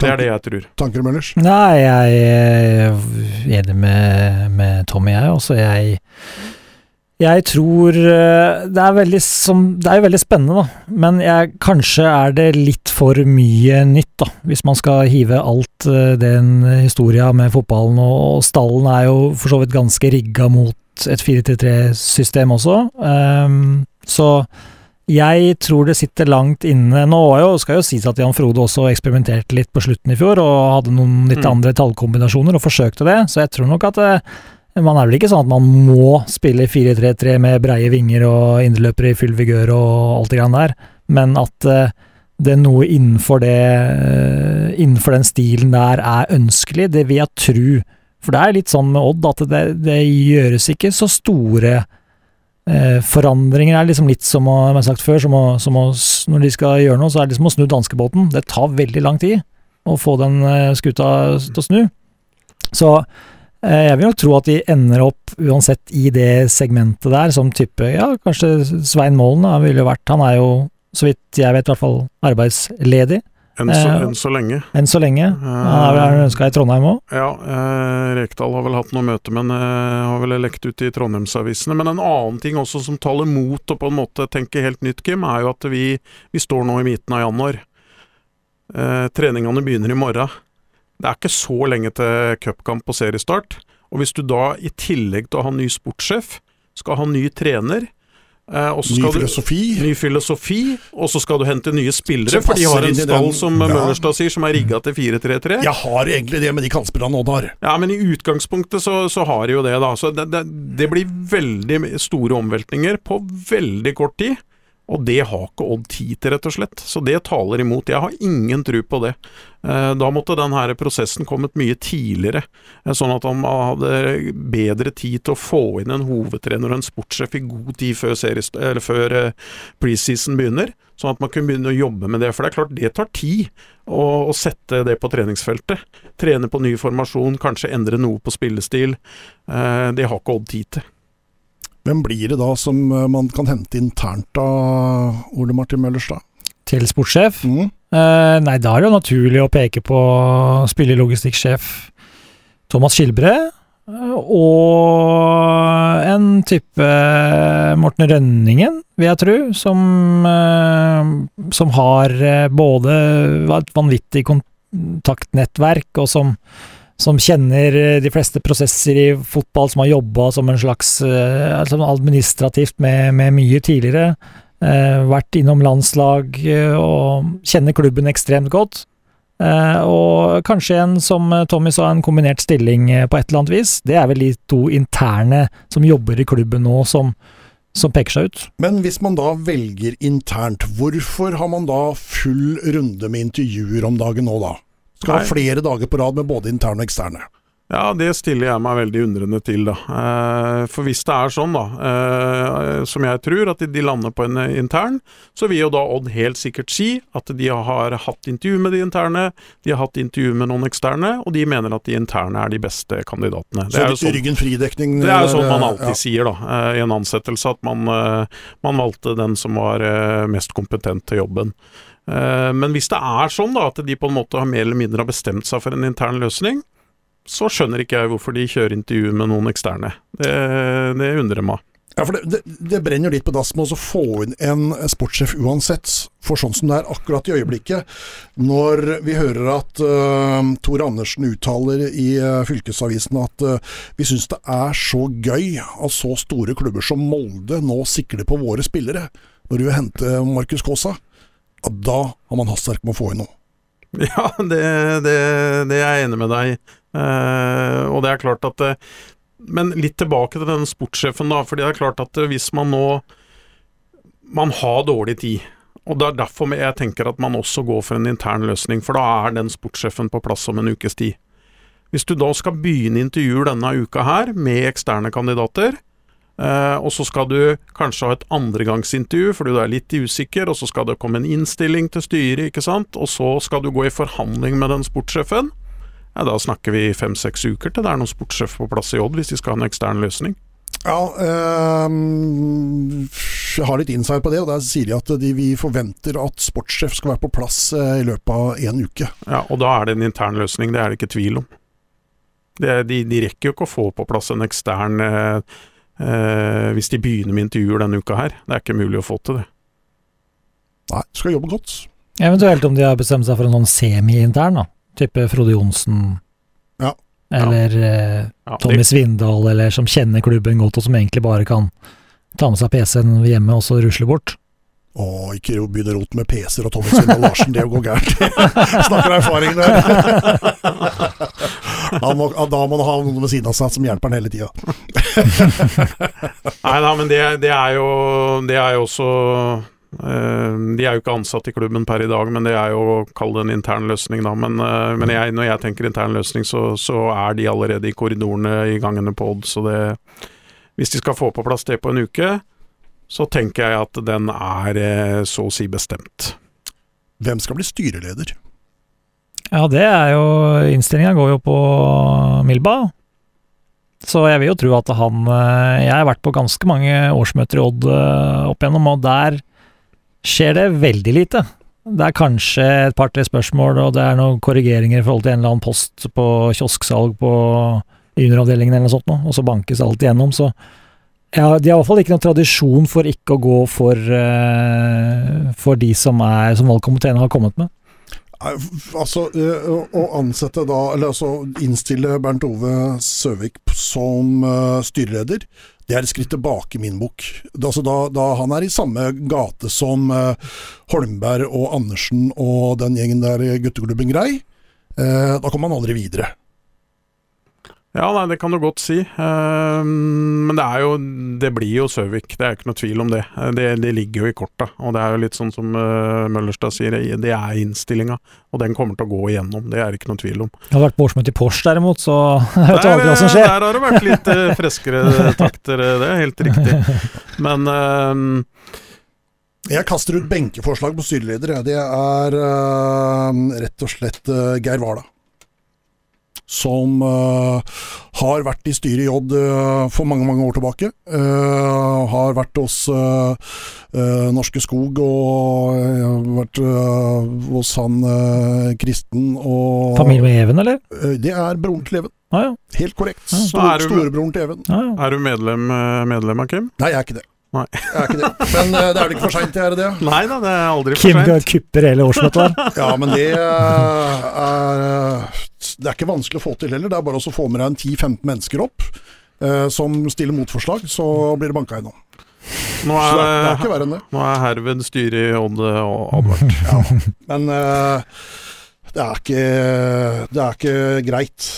Det er det jeg tror. Tanker, Møllers? Nei, jeg er enig med, med Tommy, jeg. Også jeg Jeg tror eh, Det er veldig som Det er jo veldig spennende, da. Men jeg, kanskje er det litt for mye nytt, da. Hvis man skal hive alt eh, den historia med fotballen, og, og stallen er jo for så vidt ganske rigga mot et 4-3-3-system også. Um, så jeg tror det sitter langt inne Nå jo, skal jo sies at Jan Frode også eksperimenterte litt på slutten i fjor, og hadde noen litt Mm. andre tallkombinasjoner, og forsøkte det, så jeg tror nok at det, man er vel ikke sånn at man må spille 4-3-3 med breie vinger og indreløpere i full vigør og alt det grann der, men at eh, det er noe innenfor det eh, Innenfor den stilen der er ønskelig, det vil jeg tro. For det er litt sånn med Odd at det, det gjøres ikke så store eh, forandringer. er liksom litt som, å, som jeg har sagt før, som å, som å, når de skal gjøre noe, så er det liksom å snu danskebåten. Det tar veldig lang tid å få den eh, skuta til å snu. Så eh, jeg vil nok tro at de ender opp uansett i det segmentet der, som type Ja, kanskje Svein Målen da, ville jo vært Han er jo, så vidt jeg vet, i hvert fall arbeidsledig Enn så, Eh, enn så lenge. enn så lenge. Han er vel ønska i Trondheim òg. Ja, eh, Rekdal har vel hatt noe møte, men eh, har vel lekt ut i Trondheimsavisene. Men en annen ting også som taler mot å på en måte tenke helt nytt, Kim, er jo at vi, vi står nå i midten av januar. Eh, treningene begynner i morgen. Det er ikke så lenge til cupkamp og seriestart. Og hvis du da i tillegg til å ha ny sportssjef, skal ha ny trener, Ny filosofi. du. Ny filosofi, og så skal du hente nye spillere, for de har en stall som Ja. Møllerstad sier, som er rigga til 4-3-3. Jeg har egentlig det med de kantspillerne Odd har. Ja, men i utgangspunktet så, så har de jo det, da. Så det, det, det blir veldig store omveltninger på veldig kort tid. Og det har ikke Odd tid til, rett og slett. Så det taler imot. Jeg har ingen tro på det. Eh, Da måtte denne prosessen kommet mye tidligere, eh, sånn at han hadde bedre tid til å få inn en hovedtrener og en sportssjef i god tid før, eller før eh, preseason begynner. Sånn at man kunne begynne å jobbe med det. For det er klart, det tar tid å, å sette det på treningsfeltet. Trene på ny formasjon, kanskje endre noe på spillestil. Det har ikke Odd tid til. Hvem blir det da som eh, man kan hente internt av Ole Martin Møllerstad? Til sportssjef. Mm. Eh, nei, da er det jo naturlig å peke på spillelogistikksjef Thomas Skilbre. eh, Og en type Morten Rønningen, vil jeg tro, som, eh, som har eh, både et vanvittig kontaktnettverk, og som, som kjenner eh, de fleste prosesser i fotball, som har jobba som en slags eh, altså administrativt med, med mye tidligere. Eh, vært innom landslag eh, og kjenner klubben ekstremt godt. Eh, og kanskje en, som Tommy sa, en kombinert stilling på et eller annet vis. Det er vel de to interne som jobber i klubben nå, som, som peker seg ut. Men hvis man da velger internt, hvorfor har man da full runde med intervjuer om dagen nå, da? Skal ha flere dager på rad med både interne og eksterne. Ja, det stiller jeg meg veldig undrende til, da. Eh, for hvis det er sånn, da, eh, som jeg tror, at de lander på en eh, intern, så vil jo da Odd helt sikkert si at de har hatt intervju med de interne, de har hatt intervju med noen eksterne, og de mener at de interne er de beste kandidatene. Det er litt sånn, ryggen fri-dekning Det er jo sånn man alltid ja. sier, da, i en ansettelse, at man, man valgte den som var mest kompetent til jobben. Men hvis det er sånn da, at de på en måte har mer eller mindre bestemt seg for en intern løsning, så skjønner ikke jeg hvorfor de kjører intervju med noen eksterne. Det, det undrer meg. Ja, for det, det, det, brenner litt på dass med å få inn en sportssjef uansett. For sånn som det er akkurat i øyeblikket, når vi hører at uh, Tor Andersen uttaler i uh, Fylkesavisen at uh, vi syns det er så gøy at så store klubber som Molde nå sikler på våre spillere, når du vil hente Markus Kaasa, ja, da har man hastverk med å få inn noe. Ja, det, det, det er jeg enig med deg. Uh, og det er klart at uh, Men litt tilbake til denne sportssjefen, da. fordi det er klart at uh, hvis man nå Man har dårlig tid. Og det er derfor jeg tenker at man også går for en intern løsning, for da er den sportssjefen på plass om en ukes tid. Hvis du da skal begynne intervjuer denne uka her, med eksterne kandidater, og så skal du kanskje ha et andregangsintervju fordi du er litt usikker, og så skal det komme en innstilling til styret, ikke sant, og så skal du gå i forhandling med den sportssjefen ja, da snakker vi fem-seks uker til det er noen sportssjef på plass i Odd, hvis de skal ha en ekstern løsning. Ja, øh, jeg har litt insight på det, og der sier de at de, vi forventer at sportssjef skal være på plass øh, i løpet av en uke. Ja, og da er det en intern løsning, det er det ikke tvil om. Det, de, de, rekker jo ikke å få på plass en ekstern øh, hvis de begynner med intervjuer denne uka her. Det er ikke mulig å få til det. Nei, du skal jobbe godt. Eventuelt om de har bestemt seg for en sånn semi-intern, da. Type Frode Johnsen. Ja. Eller eh, ja, Tommy Svindal, eller som kjenner klubben godt, og som egentlig bare kan ta med seg PC-en hjemme og så rusle bort. Å, ikke begynne å rote med PC-er og Tommy Svindal Larsen, det går gærent. Snakker erfaring der. da, må, da må du ha noen ved siden av seg som hjelper han hele tida. Nei da, men det, det, er jo, det er jo også Eh, de er jo ikke ansatt i klubben per i dag, men det er jo å kalle det en intern løsning, da. Men, eh, men jeg, når jeg tenker intern løsning, så, så, er de allerede i korridorene i gangene på Odd. Så det Hvis de skal få på plass det på en uke, så tenker jeg at den er eh, så å si bestemt. Hvem skal bli styreleder? Ja, det er jo Innstillinga går jo på Milba. Så jeg vil jo tro at han Jeg har vært på ganske mange årsmøter i Odd opp igjennom, og der skjer det veldig lite. Det er kanskje et par-tre spørsmål, og det er noen korrigeringer i forhold til en eller annen post på kiosksalg på junioravdelingen eller noe sånt, og så bankes alt igjennom. Så ja, de har i hvert fall ikke noen tradisjon for ikke å gå for, uh, for de som, er, som valgkomiteen har kommet med. Altså, eh, å ansette da, eller altså innstille Bernt Ove Søvik som uh, styreleder, det er et skritt tilbake i min bok. Altså da, da, han er i samme gate som Holmberg og Andersen og den gjengen der gutteklubben Grei, da kommer man aldri videre. Ja, nei, det kan du godt si. Uh, men det er jo Det blir jo Søvik, det er ikke noe tvil om det. det. det. ligger jo i korta. Og det er jo litt sånn som uh, Møllerstad sier, det er innstillinga. Og den kommer til å gå igjennom, det er det ikke noe tvil om. Det har vært på årsmøte i Porsche derimot, så jeg vet aldri hva som skjer. Der har det vært litt uh, freskere takter, det er helt riktig. Men jeg kaster ut benkeforslag på styreleder. Det er rett og slett Geir Hvala som uh, har vært i styret i Odd uh, for mange mange år tilbake. Uh, har vært hos Norske Skog og vært hos han Kristen og Familie med Even, eller? det er broren til Even. Ah, ja. Helt korrekt. Ja. Stor, Storebroren til Even. Ah, ja. Er du medlem, medlem av Kim? Nei, jeg er ikke det. Nei. Jeg er ikke det. Men uh, det er vel ikke for seint, er det det? Nei da, det er aldri for seint. Kim kupper hele årsmøtet ja, men det uh, er Det er ikke vanskelig å få til heller. Det er bare å få med deg en 10-15 mennesker opp eh, som stiller motforslag, så blir det banka gjennom. Nå er, det, det er ikke verre enn det. Nå er herved styret i Odd advart. ja, men det er, ikke, det er ikke greit.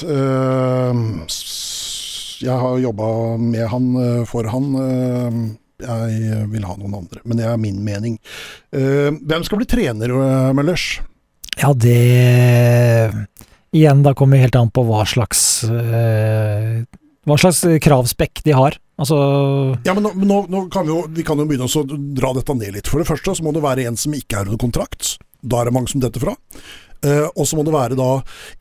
jeg har jobba med han, for han jeg vil ha noen andre. Men det er min mening. Hvem skal bli trener, Møllers? Ja, det igjen, da kommer vi helt an på hva slags eh, Hva slags kravspekk de har. Altså Ja, men nå, nå, nå kan vi jo, vi kan jo begynne å dra dette ned litt. For det første så må det være en som ikke er under kontrakt. Da er det mange som detter fra. Eh, og så må det være da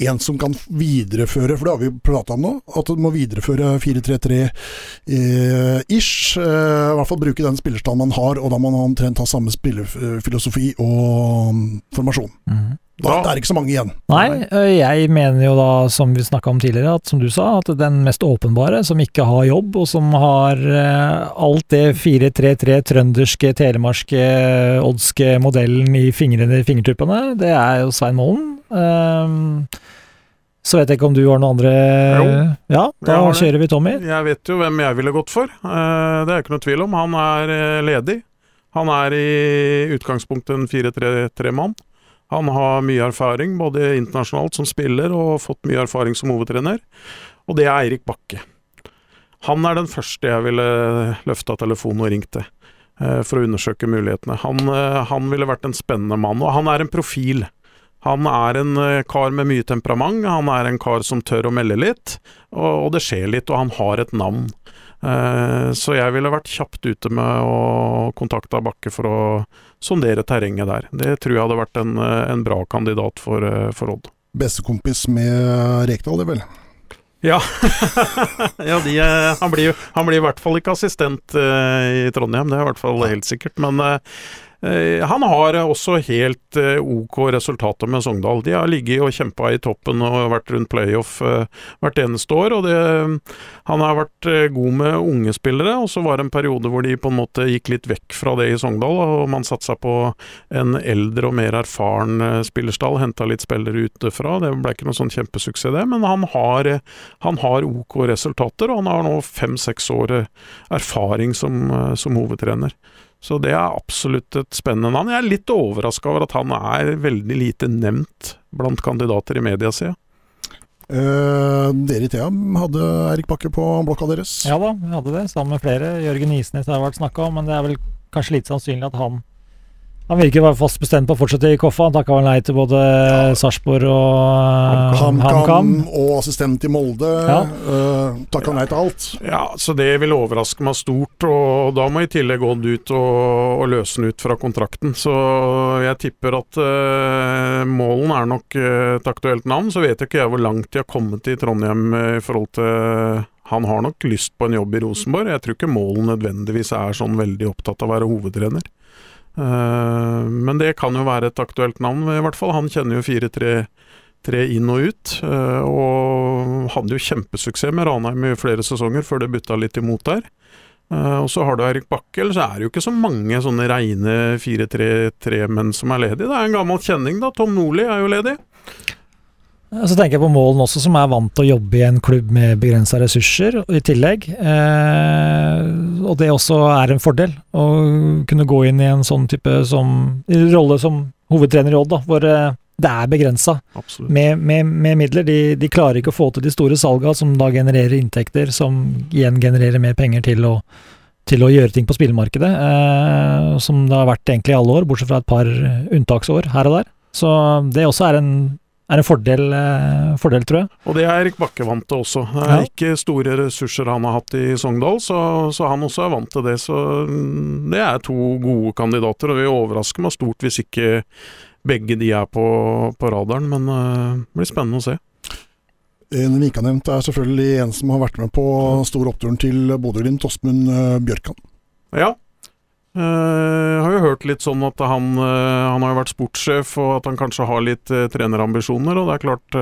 en som kan videreføre, for det har vi prata om nå, at du må videreføre 4-3-3-ish. Eh, I hvert fall bruke den spillerstanden man har, og da må man omtrent ha samme spillerfilosofi og um, formasjon. mhm. Da, Da- det er ikke så mange igjen. Nei, jeg mener jo da, som vi snakka om tidligere, at som du sa, at den mest åpenbare, som ikke har jobb, og som har eh, alt det 4-3-3 trønderske, telemarske, oddske modellen i fingrene i fingertuppene, det er jo Svein Målen. Um, så vet jeg ikke om du har noen andre Jo, Ja, da jeg kjører vi Tommy. Jeg vet jo hvem jeg ville gått for. Uh, Det er ikke noe tvil om. Han er eh, ledig. Han er i utgangspunktet en 4-3-3-mann. Han har mye erfaring, både internasjonalt som spiller og fått mye erfaring som hovedtrener. Og det er Eirik Bakke. Han er den første jeg ville løfta telefonen og ringt til eh, for å undersøke mulighetene. Han, eh, han ville vært en spennende mann, og han er en profil. Han er en eh, kar med mye temperament, han er en kar som tør å melde litt, og, og det skjer litt, og han har et navn. Eh, så jeg ville vært kjapt ute med å kontakte Bakke for å sondere terrenget der. Det tror jeg hadde vært en, eh, en bra kandidat for, eh, for Odd. Bestekompis med Rekdal, det vel. Ja, ja de, han, blir, han blir i hvert fall ikke assistent i Trondheim, det er i hvert fall helt sikkert. Men han har også helt eh, ok resultater med Sogndal. De har ligget og kjempa i toppen og vært rundt playoff eh, hvert eneste år. og det, Han har vært eh, god med unge spillere, og så var det en periode hvor de på en måte gikk litt vekk fra det i Sogndal, og man satsa på en eldre og mer erfaren eh, spillerstall, henta litt spillere utefra. Det ble ikke noe sånn kjempesuksess, det, men han har eh, han har OK resultater, og han har nå fem-seks år eh, erfaring som, eh, som hovedtrener. Så det er absolutt et spennende navn. Jeg er litt overraska over at han er veldig lite nevnt blant kandidater i media, sier jeg. Eh, dere i Thea hadde Erik Bakke på blokka deres. Ja da, vi hadde det, sammen med flere. Jørgen Isnes har vært snakka om, men det er vel kanskje lite sannsynlig at han Han virker være fast bestemt på å fortsette i Koffa. Han takka vel nei til både Sarpsborg og eh, HamKam og assistent i Molde. Ja. Uh, Takka nei til alt. Ja, så det vil overraske meg stort, og da må i tillegg Odd ut og, og løse den ut fra kontrakten. Så jeg tipper at uh, Målen er nok eh, et aktuelt navn. Så vet jeg ikke jeg hvor langt de har kommet i Trondheim eh, i forhold til Han har nok lyst på en jobb i Rosenborg. Jeg tror ikke Målen nødvendigvis er sånn veldig opptatt av å være hovedtrener. Eh, men det kan jo være et aktuelt navn, i hvert fall. Han kjenner jo 4-3 inn og ut, eh, og hadde jo kjempesuksess med Ranheim i flere sesonger før det butta litt imot der. Eh, og så har du Eirik Bakkel, så er det jo ikke så mange sånne reine 4-3-3-menn som er ledige. Det er en gammel kjenning, da. Tom Nordli er jo ledig. Så tenker jeg på Målen også, som er vant til å jobbe i en klubb med begrensa ressurser i tillegg. Eh, og det også er en fordel, å kunne gå inn i en sånn type som rolle som hovedtrener i Odd, da, hvor eh, det er begrensa med, med, med midler. De, de klarer ikke å få til de store salga som da genererer inntekter, som igjen genererer mer penger til å, til å gjøre ting på spillemarkedet. Eh, som det har vært egentlig i alle år, bortsett fra et par unntaksår her og der. Så det også er en, er en fordel, eh, fordel, tror jeg. Og det er Erik Bakke vant til også. Det er Ja. ikke store ressurser han har hatt i Sogndal, så, så han også er vant til det. Så mm, det er to gode kandidater, og det overrasker meg stort hvis ikke begge de er på, på radaren. Men eh, det blir spennende å se. En vi ikke har nevnt, er selvfølgelig en som har vært med på stor oppturen til Bodø-Glimt, Åsmund eh, Bjørkan. Ja. Eh, har jo hørt litt sånn at han, eh, han har jo vært sportssjef, og at han kanskje har litt eh, trenerambisjoner. Og det er klart,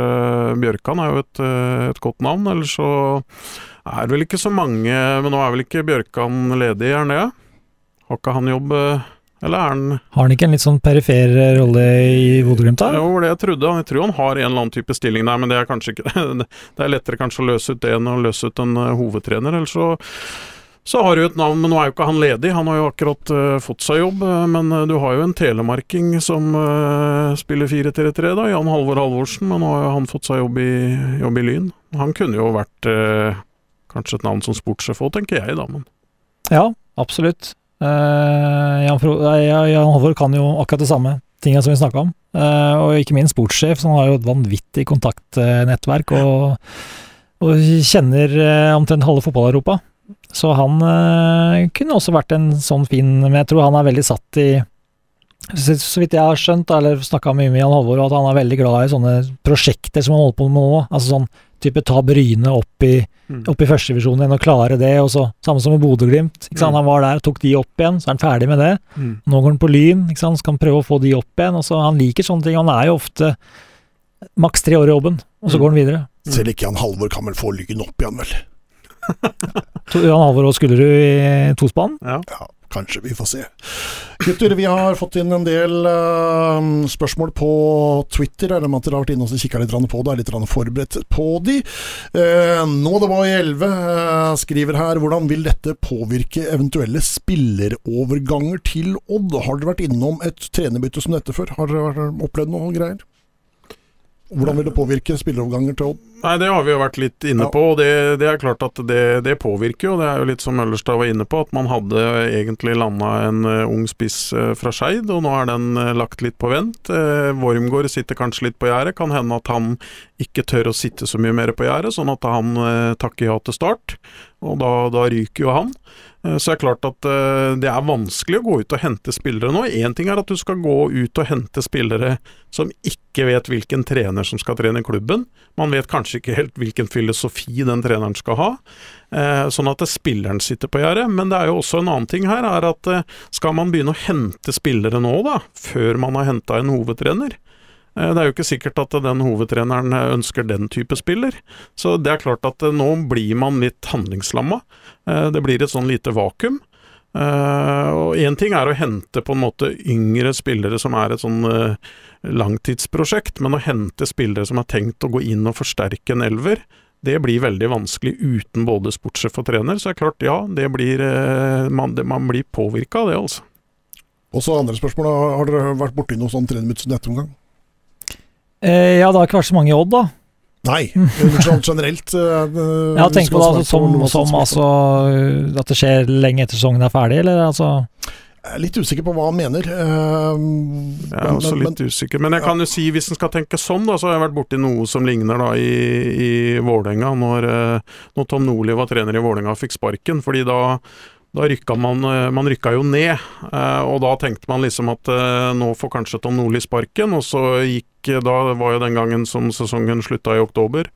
Bjørkan er jo et, et godt navn. Ellers så er det vel ikke så mange Men nå er vel ikke Bjørkan ledig, er han det? Har ikke han jobb Eller er han Har han ikke en litt sånn perifer rolle i Bodø-Glimt, da? Jo, det var det jeg trodde. Jeg tror han har en eller annen type stilling der, men det er kanskje ikke Det er lettere kanskje å løse ut det enn å løse ut en hovedtrener. Ellers så så har du et navn, men nå er jo ikke han ledig. Han har jo akkurat uh, fått seg jobb. eh, men uh, du har jo en telemarking som uh, spiller 4-3-3, da. Jan Halvor Halvorsen. Men nå har jo han fått seg jobb i, jobb i Lyn. Han kunne jo vært kanskje et navn som sportssjef òg, tenker jeg, da. Men Ja, absolutt. Jan, Fro nei, Jan Halvor kan jo akkurat det samme tinga som vi snakka om. og ikke minst sportssjef, som har jo et vanvittig kontaktnettverk og, og kjenner omtrent halve fotball-Europa. Så han eh, kunne også vært en sånn fin Men jeg tror han er veldig satt i så, så vidt jeg har skjønt, eller snakka mye med Jan Halvor, at han er veldig glad i sånne prosjekter som han holder på med nå. Altså sånn type ta Bryne opp i, Mm. opp i førstevisjonen igjen og klare det, og så samme som med Bodø-Glimt. Mm. Han var der og tok de opp igjen, så er han ferdig med det. Mm. Nå går han på Lyn, ikke sant? så kan han prøve å få de opp igjen. og så Han liker sånne ting. Han er jo ofte maks tre år i jobben, og så Mm. går han videre. Selv ikke Jan Halvor kan vel få Lyn opp igjen, vel? Jan Halvor og Skullerud i tospann. Ja. Ja, kanskje. Vi får se. Gutter, vi har fått inn en del uh, spørsmål på Twitter. eller regner at dere har vært inne og kikka litt på det, er litt forberedt på de. Uh, nå det var i 11, uh, skriver her hvordan vil dette påvirke eventuelle spilleroverganger til Odd? Har dere vært innom et trenerbytte som dette før? Har dere opplevd noe greier? Hvordan vil det påvirke spilleroverganger til Odd? Nei, det har vi jo vært litt inne på, og det, det er klart at det, det påvirker jo. Det er jo litt som Møllerstad var inne på, at man hadde egentlig landa en eh, ung spiss eh, fra Skeid, og nå er den eh, lagt litt på vent. Wormgård sitter kanskje litt på gjerdet. Kan hende at han ikke tør å sitte så mye mer på gjerdet, sånn at han takker ja til start. Og da, da ryker jo han. Eh, Så det er klart at eh, det er vanskelig å gå ut og hente spillere nå. Én ting er at du skal gå ut og hente spillere som ikke vet hvilken trener som skal trene klubben. Man vet kanskje ikke helt hvilken filosofi den treneren skal ha. Eh, sånn at spilleren sitter på gjerdet. Men det er jo også en annen ting her, er at skal man begynne å hente spillere nå, da, før man har henta en hovedtrener? Eh, Det er jo ikke sikkert at den hovedtreneren eh, ønsker den type spiller. Så det er klart at eh, nå blir man litt handlingslamma. Det blir et sånn lite vakuum. Og Én ting er å hente på en måte yngre spillere som er et sånn langtidsprosjekt, men å hente spillere som har tenkt å gå inn og forsterke en elver, det blir veldig vanskelig uten både sportssjef og trener. Så det er klart, ja, det blir, man, man blir påvirka av det, altså. Og så andre spørsmål. Har dere vært borti noe sånn trenermøte som dette omgang? Eh, ja, det har ikke vært så mange i Odd, da. Nei, sånn generelt. Uh, ja, tenk på det altså, som, som altså, at det skjer lenge etter sesongen er ferdig, eller altså Jeg er litt usikker på hva han mener. Uh, Jeg er men- også men- litt usikker. Men jeg kan jo si, hvis en skal tenke sånn, da, så har jeg vært borti noe som ligner da i, i Vålerenga, når, eh, når Tom Nordli var trener i Vålerenga og fikk sparken. fordi da da rykka man, eh, man rykka jo ned, eh, og da tenkte man liksom at eh, nå får kanskje Tom Nordli sparken, og så gikk Da var jo den gangen som sesongen slutta i oktober,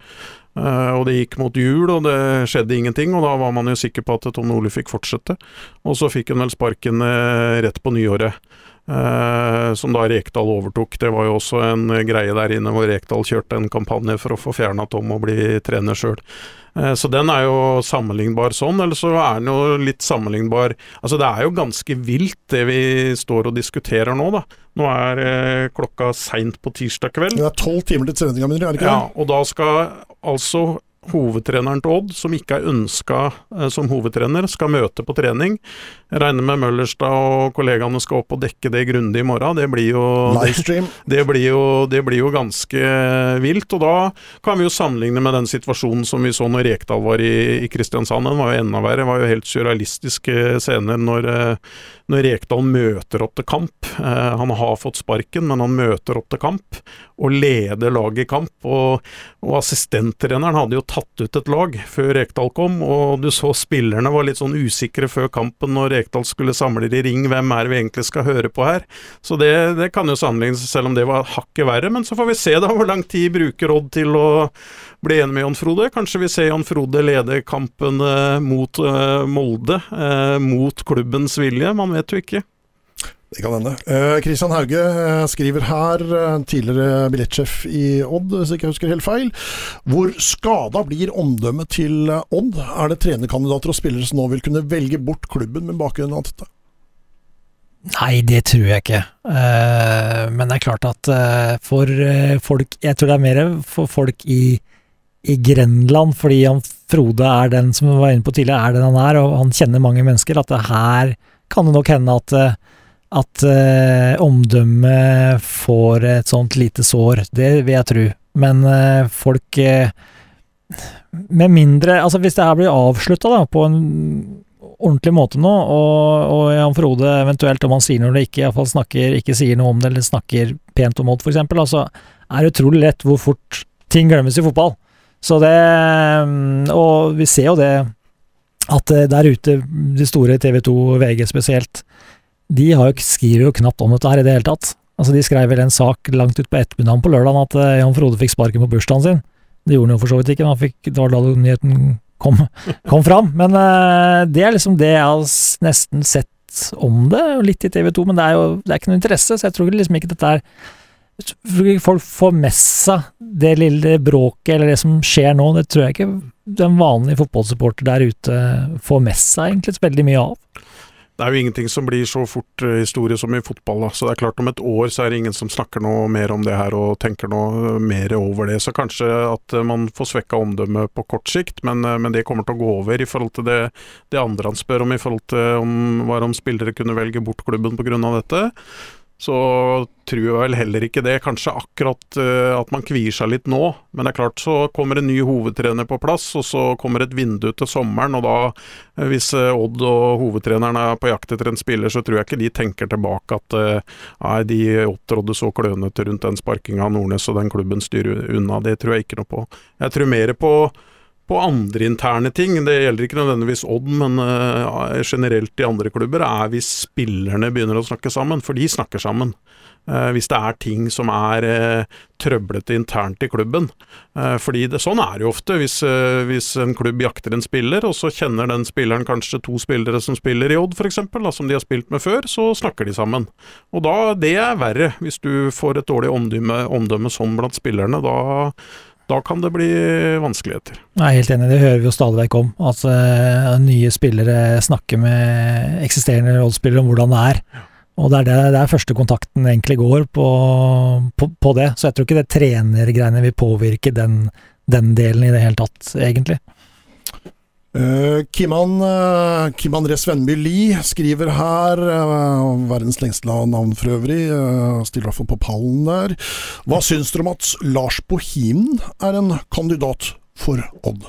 og det gikk mot jul, og det skjedde ingenting, og da var man jo sikker på at Tom Nordli fikk fortsette. Og så fikk han vel sparken rett på nyåret. Eh, som da Rekdal overtok. Det var jo også en greie der inne hvor Rekdal kjørte en kampanje for å få fjerna Tom og bli trener sjøl. Eh, så den er jo sammenlignbar sånn, eller så er den jo litt sammenlignbar Altså det er jo ganske vilt det vi står og diskuterer nå, da. Nå er eh, klokka seint på tirsdag kveld. Det er tolv timer til mener du? Er det ikke Ja, og da skal altså hovedtreneren til Odd, som ikke er ønska eh, som hovedtrener, skal møte på trening. Jeg regner med Møllerstad og kollegaene skal opp og dekke det grundig i morgen. Det blir jo det? Det blir, jo, det blir jo ganske vilt, og da kan vi jo sammenligne med den situasjonen som vi så når Rekdal var i, i Kristiansand. Den var jo enda verre. Det var jo helt surrealistiske scener når, eh, når Rekdal møter opp til kamp. Eh, han har fått sparken, men han møter opp til kamp og leder laget i kamp. Og, og assistenttreneren hadde jo tatt ut et lag før Rekdal kom, og du så spillerne var litt sånn usikre før kampen når Rekdal skulle samle i ring. Hvem er vi egentlig skal høre på her? Så det, det kan jo sammenlignes, selv om det var hakket verre. Men så får vi se da hvor lang tid bruker Odd til å bli enig med Jan Frode. Kanskje vi ser Jan Frode lede kampen eh, mot eh, Molde, eh, mot klubbens vilje. Man vet jo ikke. Det kan hende. Eh, Christian Hauge eh, skriver her, eh, tidligere billettsjef i Odd, hvis jeg ikke husker helt feil. Hvor skada blir omdømmet til eh, Odd? Er det trenerkandidater og spillere som nå vil kunne velge bort klubben med bakgrunn av dette? Nei, det tror jeg ikke. Eh, men det er klart at eh, for eh, folk Jeg tror det er mer for folk i, i Grenland, fordi han Frode er den som vi var inne på tidligere, er den han er, og han kjenner mange mennesker, at det her kan det nok hende at eh, at uh, omdømmet får et sånt lite sår. Det vil jeg tro. Men uh, folk uh, Med mindre Altså, hvis det her blir avslutta på en ordentlig måte nå, og, og Jan Frode eventuelt om han sier noe eller ikke, iallfall snakker, ikke sier noe om det, eller snakker pent om Odd f.eks., altså, er det utrolig lett hvor fort ting glemmes i fotball. Så det mm, Og vi ser jo det at eh, der ute, de store TV 2, VG spesielt, de har jo, skriver jo knapt om dette her i det hele tatt. Altså De skrev vel en sak langt utpå ettermiddagen på lørdag at eh, Jan Frode fikk sparken på bursdagen sin. Det gjorde han jo for så vidt ikke, fikk, det var da nyheten kom, kom fram. Men uh, det er liksom det jeg har nesten sett om det, litt i TV 2, men det er jo det er ikke noe interesse, så jeg tror liksom ikke dette er Folk får med seg det lille bråket eller det som skjer nå, det tror jeg ikke den vanlige fotballsupporter der ute får med seg egentlig veldig mye av det er jo ingenting som blir så fort uh, historie som i fotball. Da. Så det er klart om et år så er det ingen som snakker noe mer om det her og tenker noe mer over det. Så kanskje at uh, man får svekka omdømmet på kort sikt, men, men, det kommer til å gå over i forhold til det, det andre han spør om i forhold til om, var om spillere kunne velge bort klubben pga. dette så tror jeg vel heller ikke det. Kanskje akkurat uh, at man kvier seg litt nå, men det er klart så kommer en ny hovedtrener på plass, og så kommer et vindu til sommeren, og da, uh, hvis uh, Odd og hovedtreneren er på jakt etter en spiller, så tror jeg ikke de tenker tilbake at nei, de opptrådde så klønete rundt den sparkinga av Nordnes og den klubben styrer unna. Det tror jeg ikke noe på. Jeg tror mer på på andre interne ting. Det gjelder ikke nødvendigvis Odd, men uh, generelt i andre klubber, er hvis spillerne begynner å snakke sammen. For de snakker sammen. Uh, hvis det er ting som er uh, trøblete internt i klubben. fordi det, sånn er det jo ofte. Hvis, hvis, en klubb jakter en spiller, og så kjenner den spilleren kanskje to spillere som spiller i Odd, f.eks., som de har spilt med før, så snakker de sammen. Og da, det er verre. Hvis du får et dårlig omdømme, omdømme sånn blant spillerne, da da kan det bli vanskeligheter. Jeg er helt enig, det hører vi jo stadig vekk om. At uh, nye spillere snakker med eksisterende rollespillere om hvordan det er. Og det er det, det er første kontakten egentlig går på, på, på, det. Så jeg tror ikke det trenergreiene vil påvirke den, den delen i det hele tatt, egentlig. Uh, Kiman, uh, Kim André Svenby Lie skriver her, uh, verdens lengste navn for øvrig, uh, stiller iallfall på pallen der. Hva syns dere om at Lars Bohinen er en kandidat for Odd?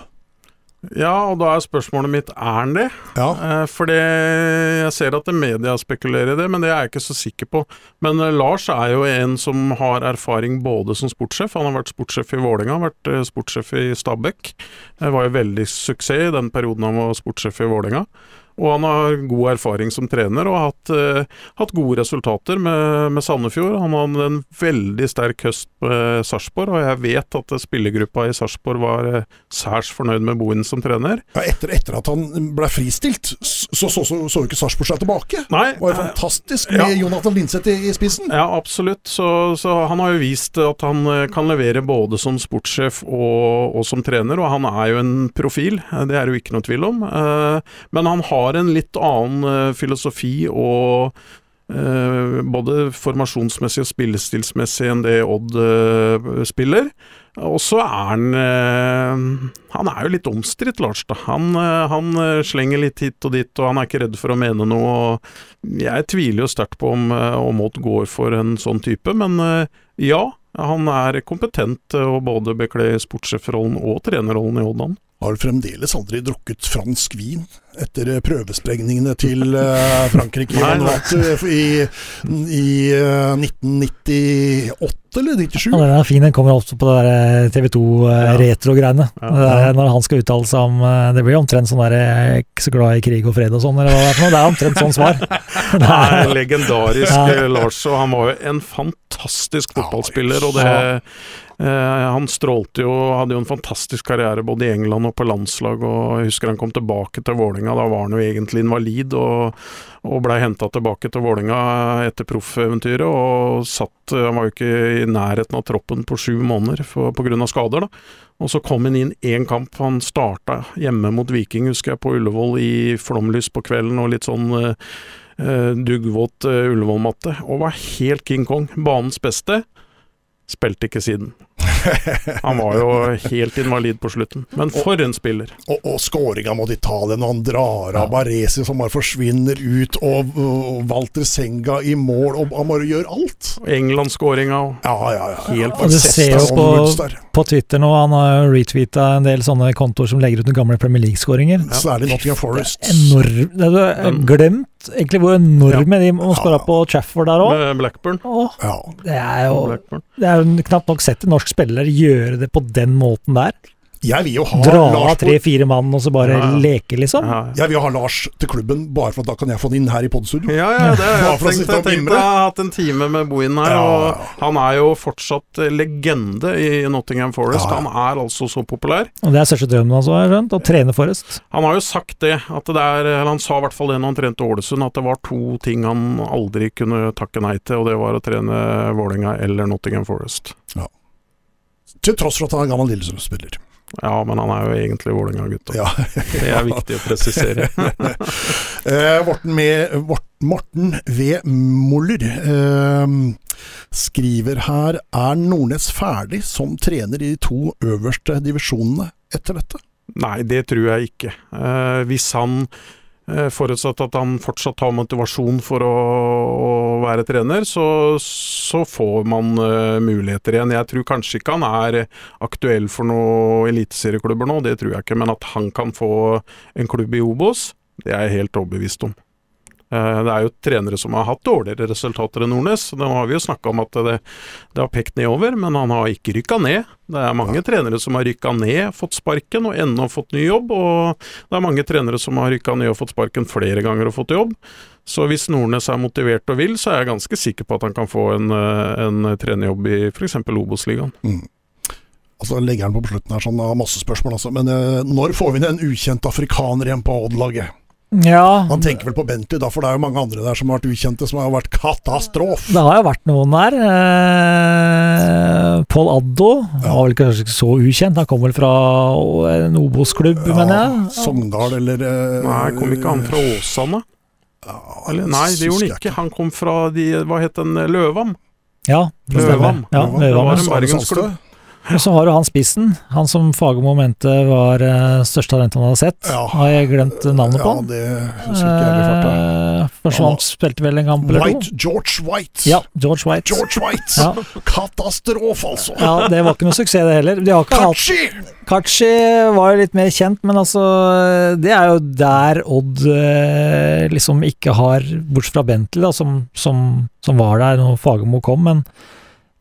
Ja, og da er spørsmålet mitt er han det? Ja. Eh, fordi jeg ser at media spekulerer i det, men det er jeg ikke så sikker på. Men eh, Lars er jo en som har erfaring både som sportssjef, han har vært sportssjef i Vålerenga, vært eh, sportssjef i Stabæk. Det var jo veldig suksess i den perioden han var sportssjef i Vålerenga. Og han har god erfaring som trener og har hatt, uh, hatt gode resultater med, med, Sandefjord. Han hadde en veldig sterk høst med Sarpsborg, og jeg vet at spillergruppa i Sarpsborg var uh, særs fornøyd med Bohin som trener. Ja, etter, etter, at han ble fristilt, så så, så, så ikke Sarpsborg seg tilbake. Nei, det var jo fantastisk med ja. Jonathan Linseth i, i, spissen. Ja, absolutt. Så, så, han har jo vist at han kan levere både som sportssjef og, og, som trener, og han er jo en profil, det er det jo ikke noe tvil om. Uh, men han har har en litt annen uh, filosofi og uh, både formasjonsmessig og spillestilsmessig enn det Odd uh, spiller. Og så er han Han er jo litt omstridt, Lars. da. Han, han, slenger litt hit og dit, og han er ikke redd for å mene noe. og Jeg tviler jo sterkt på om, om Odd går for en sånn type, men ja. Han er kompetent til å både bekle sportssjefrollen og trenerrollen i Odd, har fremdeles aldri drukket fransk vin etter prøvesprengningene til uh, Frankrike i, i, uh, 1998 eller 97. Ja, den er fin, den kommer også på det der TV 2-retro-greiene. Uh, ja. ja. Når han skal uttale seg om uh, Det blir omtrent sånn der Jeg er ikke så glad i krig og fred og sånn, eller hva det er for noe. Det er omtrent sånn svar. det er legendarisk ja. Lars, og han var jo en fantastisk fotballspiller, og det Eh, han strålte jo, hadde jo en fantastisk karriere både i England og på landslag, og jeg husker han kom tilbake til Vålinga, da var han jo egentlig invalid, og, og blei henta tilbake til Vålinga etter proffeventyret, og satt Han var jo ikke i nærheten av troppen på sju måneder pga. skader, da. Og så kom han inn én kamp, han starta hjemme mot Viking, husker jeg, på Ullevål i flomlys på kvelden og litt sånn uh, duggvåt uh, Ullevål-matte, og var helt King Kong. Banens beste. Spilte ikke siden. Han var jo helt invalid på slutten. Men for en spiller. Og, og skåringa mot Italia når han drar av Baresi som bare forsvinner ut, og, og Walter Senga i mål, og han bare gjør alt. England-skåringa og Ja, ja, ja. Helt ja, du ser jo på, på Twitter nå, han har retweeta en del sånne kontoer som legger ut noen gamle Premier League-skåringer. Særlig Nottingham Forest. Enorm det er, Du egentlig hvor enorme de må skåre på Trafford der òg. med Blackburn. Ja. Det er jo Blackburn. det er jo knapt nok sett en norsk spiller gjøre det på den måten der. Jeg vil jo ha Dra av tre-fire mann og så bare Ja. leke, liksom. Ja, Jeg vil ha Lars til klubben, bare for at da kan jeg få den inn her i podstudio. Ja, ja, det har jeg tenkt. Jeg tenkte jeg har hatt en time med Bohin her, Ja, og han er jo fortsatt legende i Nottingham Forest. Ja, ja. Han er altså så populær. Og det er største drømmen hans, har jeg skjønt. Å trene Forest? Han har jo sagt det, at det er, eller han sa i hvert fall det når han trente Ålesund, at det var to ting han aldri kunne takke nei til, og det var å trene Vålerenga eller Nottingham Forest. Til tross for at han er gammel Lillestrøm-spiller. Ja, men han er jo egentlig Vålerenga-gutt. Ja. Det er viktig å presisere. Eh, Morten, med, Morten V. Moller eh, skriver her Er Nordnes ferdig som trener i de to øverste divisjonene etter dette? Nei, det tror jeg ikke. Eh, hvis han Forutsatt at han fortsatt har motivasjon for å være trener, så, så får man uh, muligheter igjen. Jeg tror kanskje ikke han er aktuell for noen eliteserieklubber nå, det tror jeg ikke. Men at han kan få en klubb i Obos, det er jeg helt overbevist om. Eh, Det er jo trenere som har hatt dårligere resultater enn Nordnes. Nå har vi jo snakka om at det, det har pekt nedover, men han har ikke rykka ned. Det er mange trenere som har rykka ned, fått sparken og ennå fått ny jobb. Og det er mange trenere som har rykka ned og fått sparken flere ganger og fått jobb. Så hvis Nordnes er motivert og vil, så er jeg ganske sikker på at han kan få en, eh, en trenerjobb i f.eks. Obos-ligaen. Og Altså, legger han på slutten her sånn, masse spørsmål, altså. Men eh, når får vi inn en ukjent afrikaner igjen på Odd-laget? Ja, Han tenker vel på Bentley, da, for det er jo mange andre der som har vært ukjente, som har vært katastrof. det har jo vært noen der. Eh, Pål Addo han var vel kanskje ikke så ukjent. Han kom vel fra en Obos-klubb, mener jeg. Sogndal eller eh, Nei, kom ikke han fra Åsane? ja, Eller, nei, det gjorde han ikke. Han kom fra de, hva het den, Løvam? Ja, det stemmer. Løvam. Ja, Løvam. Det var en bergensklubb. Og så har du han spissen, han som Fagermo mente var uh, største talent han hadde sett. Ja. Har jeg glemt navnet på? Ja, det husker ikke jeg farta. Eh, Forsvant, spilte vel en kamp eller to. White, George White. Ja, George White. George White. Ja. Katastrof, altså. Ja, det var ikke noe suksess det heller. De har ikke hatt Kachi! Kachi var jo litt mer kjent, men altså Det er jo der Odd uh, liksom ikke har Bortsett fra Bentley, da, som, som, som var der når Fagermo kom, men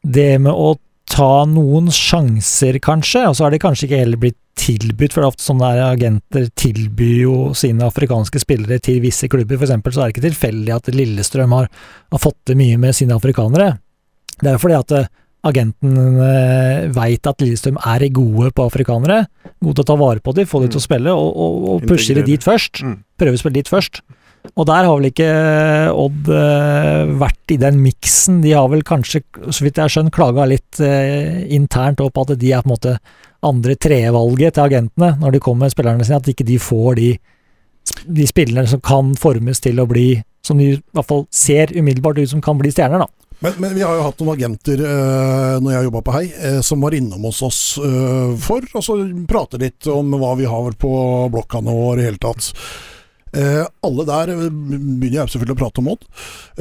det med å ta noen sjanser, kanskje, og så har de kanskje ikke heller blitt tilbudt, for det er ofte sånne agenter tilbyr jo sine afrikanske spillere til visse klubber, for eksempel, så er det ikke tilfeldig at Lillestrøm har, har fått det mye med sine afrikanere. Det er jo fordi at eh, agenten eh, veit at Lillestrøm er gode på afrikanere, gode til å ta vare på dem, få dem til å spille, og, og, og pushe dem dit først. Mm. Prøve å spille dit først. Og der har vel ikke Odd eh, vært i den miksen. De har vel kanskje, så vidt jeg har skjønt, klaga litt eh, internt opp at de er på en måte andre tredjevalget til agentene når de kommer med spillerne sine, at ikke de får de, de spillerne som kan formes til å bli som de i hvert fall ser umiddelbart ut som kan bli stjerner, da. Men, men vi har jo hatt noen agenter eh, når jeg jobba på Hei, eh, som var innom hos oss eh, for å så prate litt om hva vi har på blokka nå og i det hele tatt. Eh, alle der eh, begynner jeg selvfølgelig å prate om Odd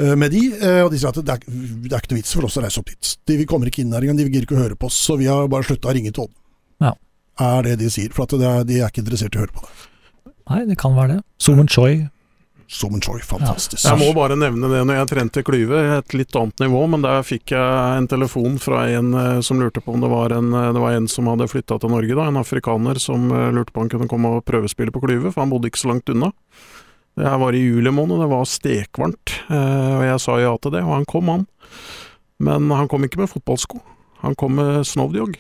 eh, med de, eh, og de sier at det er, det er ikke noe vits for oss å reise opp dit. De vi kommer ikke inn her engang, de gidder ikke å høre på oss, så vi har bare slutta å ringe til Odd. Ja. Er det de sier, for er, de er ikke interessert i å høre på det. Nei, det kan være det. Sumen Choi. Som en joy. fantastisk. Jeg må bare nevne det når jeg trente Klyve, et litt annet nivå, men der fikk jeg en telefon fra en eh, som lurte på om det var en, eh, det var en som hadde flytta til Norge, da, en afrikaner som eh, lurte på om han kunne komme og prøvespille på Klyve, for han bodde ikke så langt unna. Jeg var i juli måned, det var stekvarmt, eh, og jeg sa ja til det, og han kom, han. Men han kom ikke med fotballsko, han kom med Snovdjog.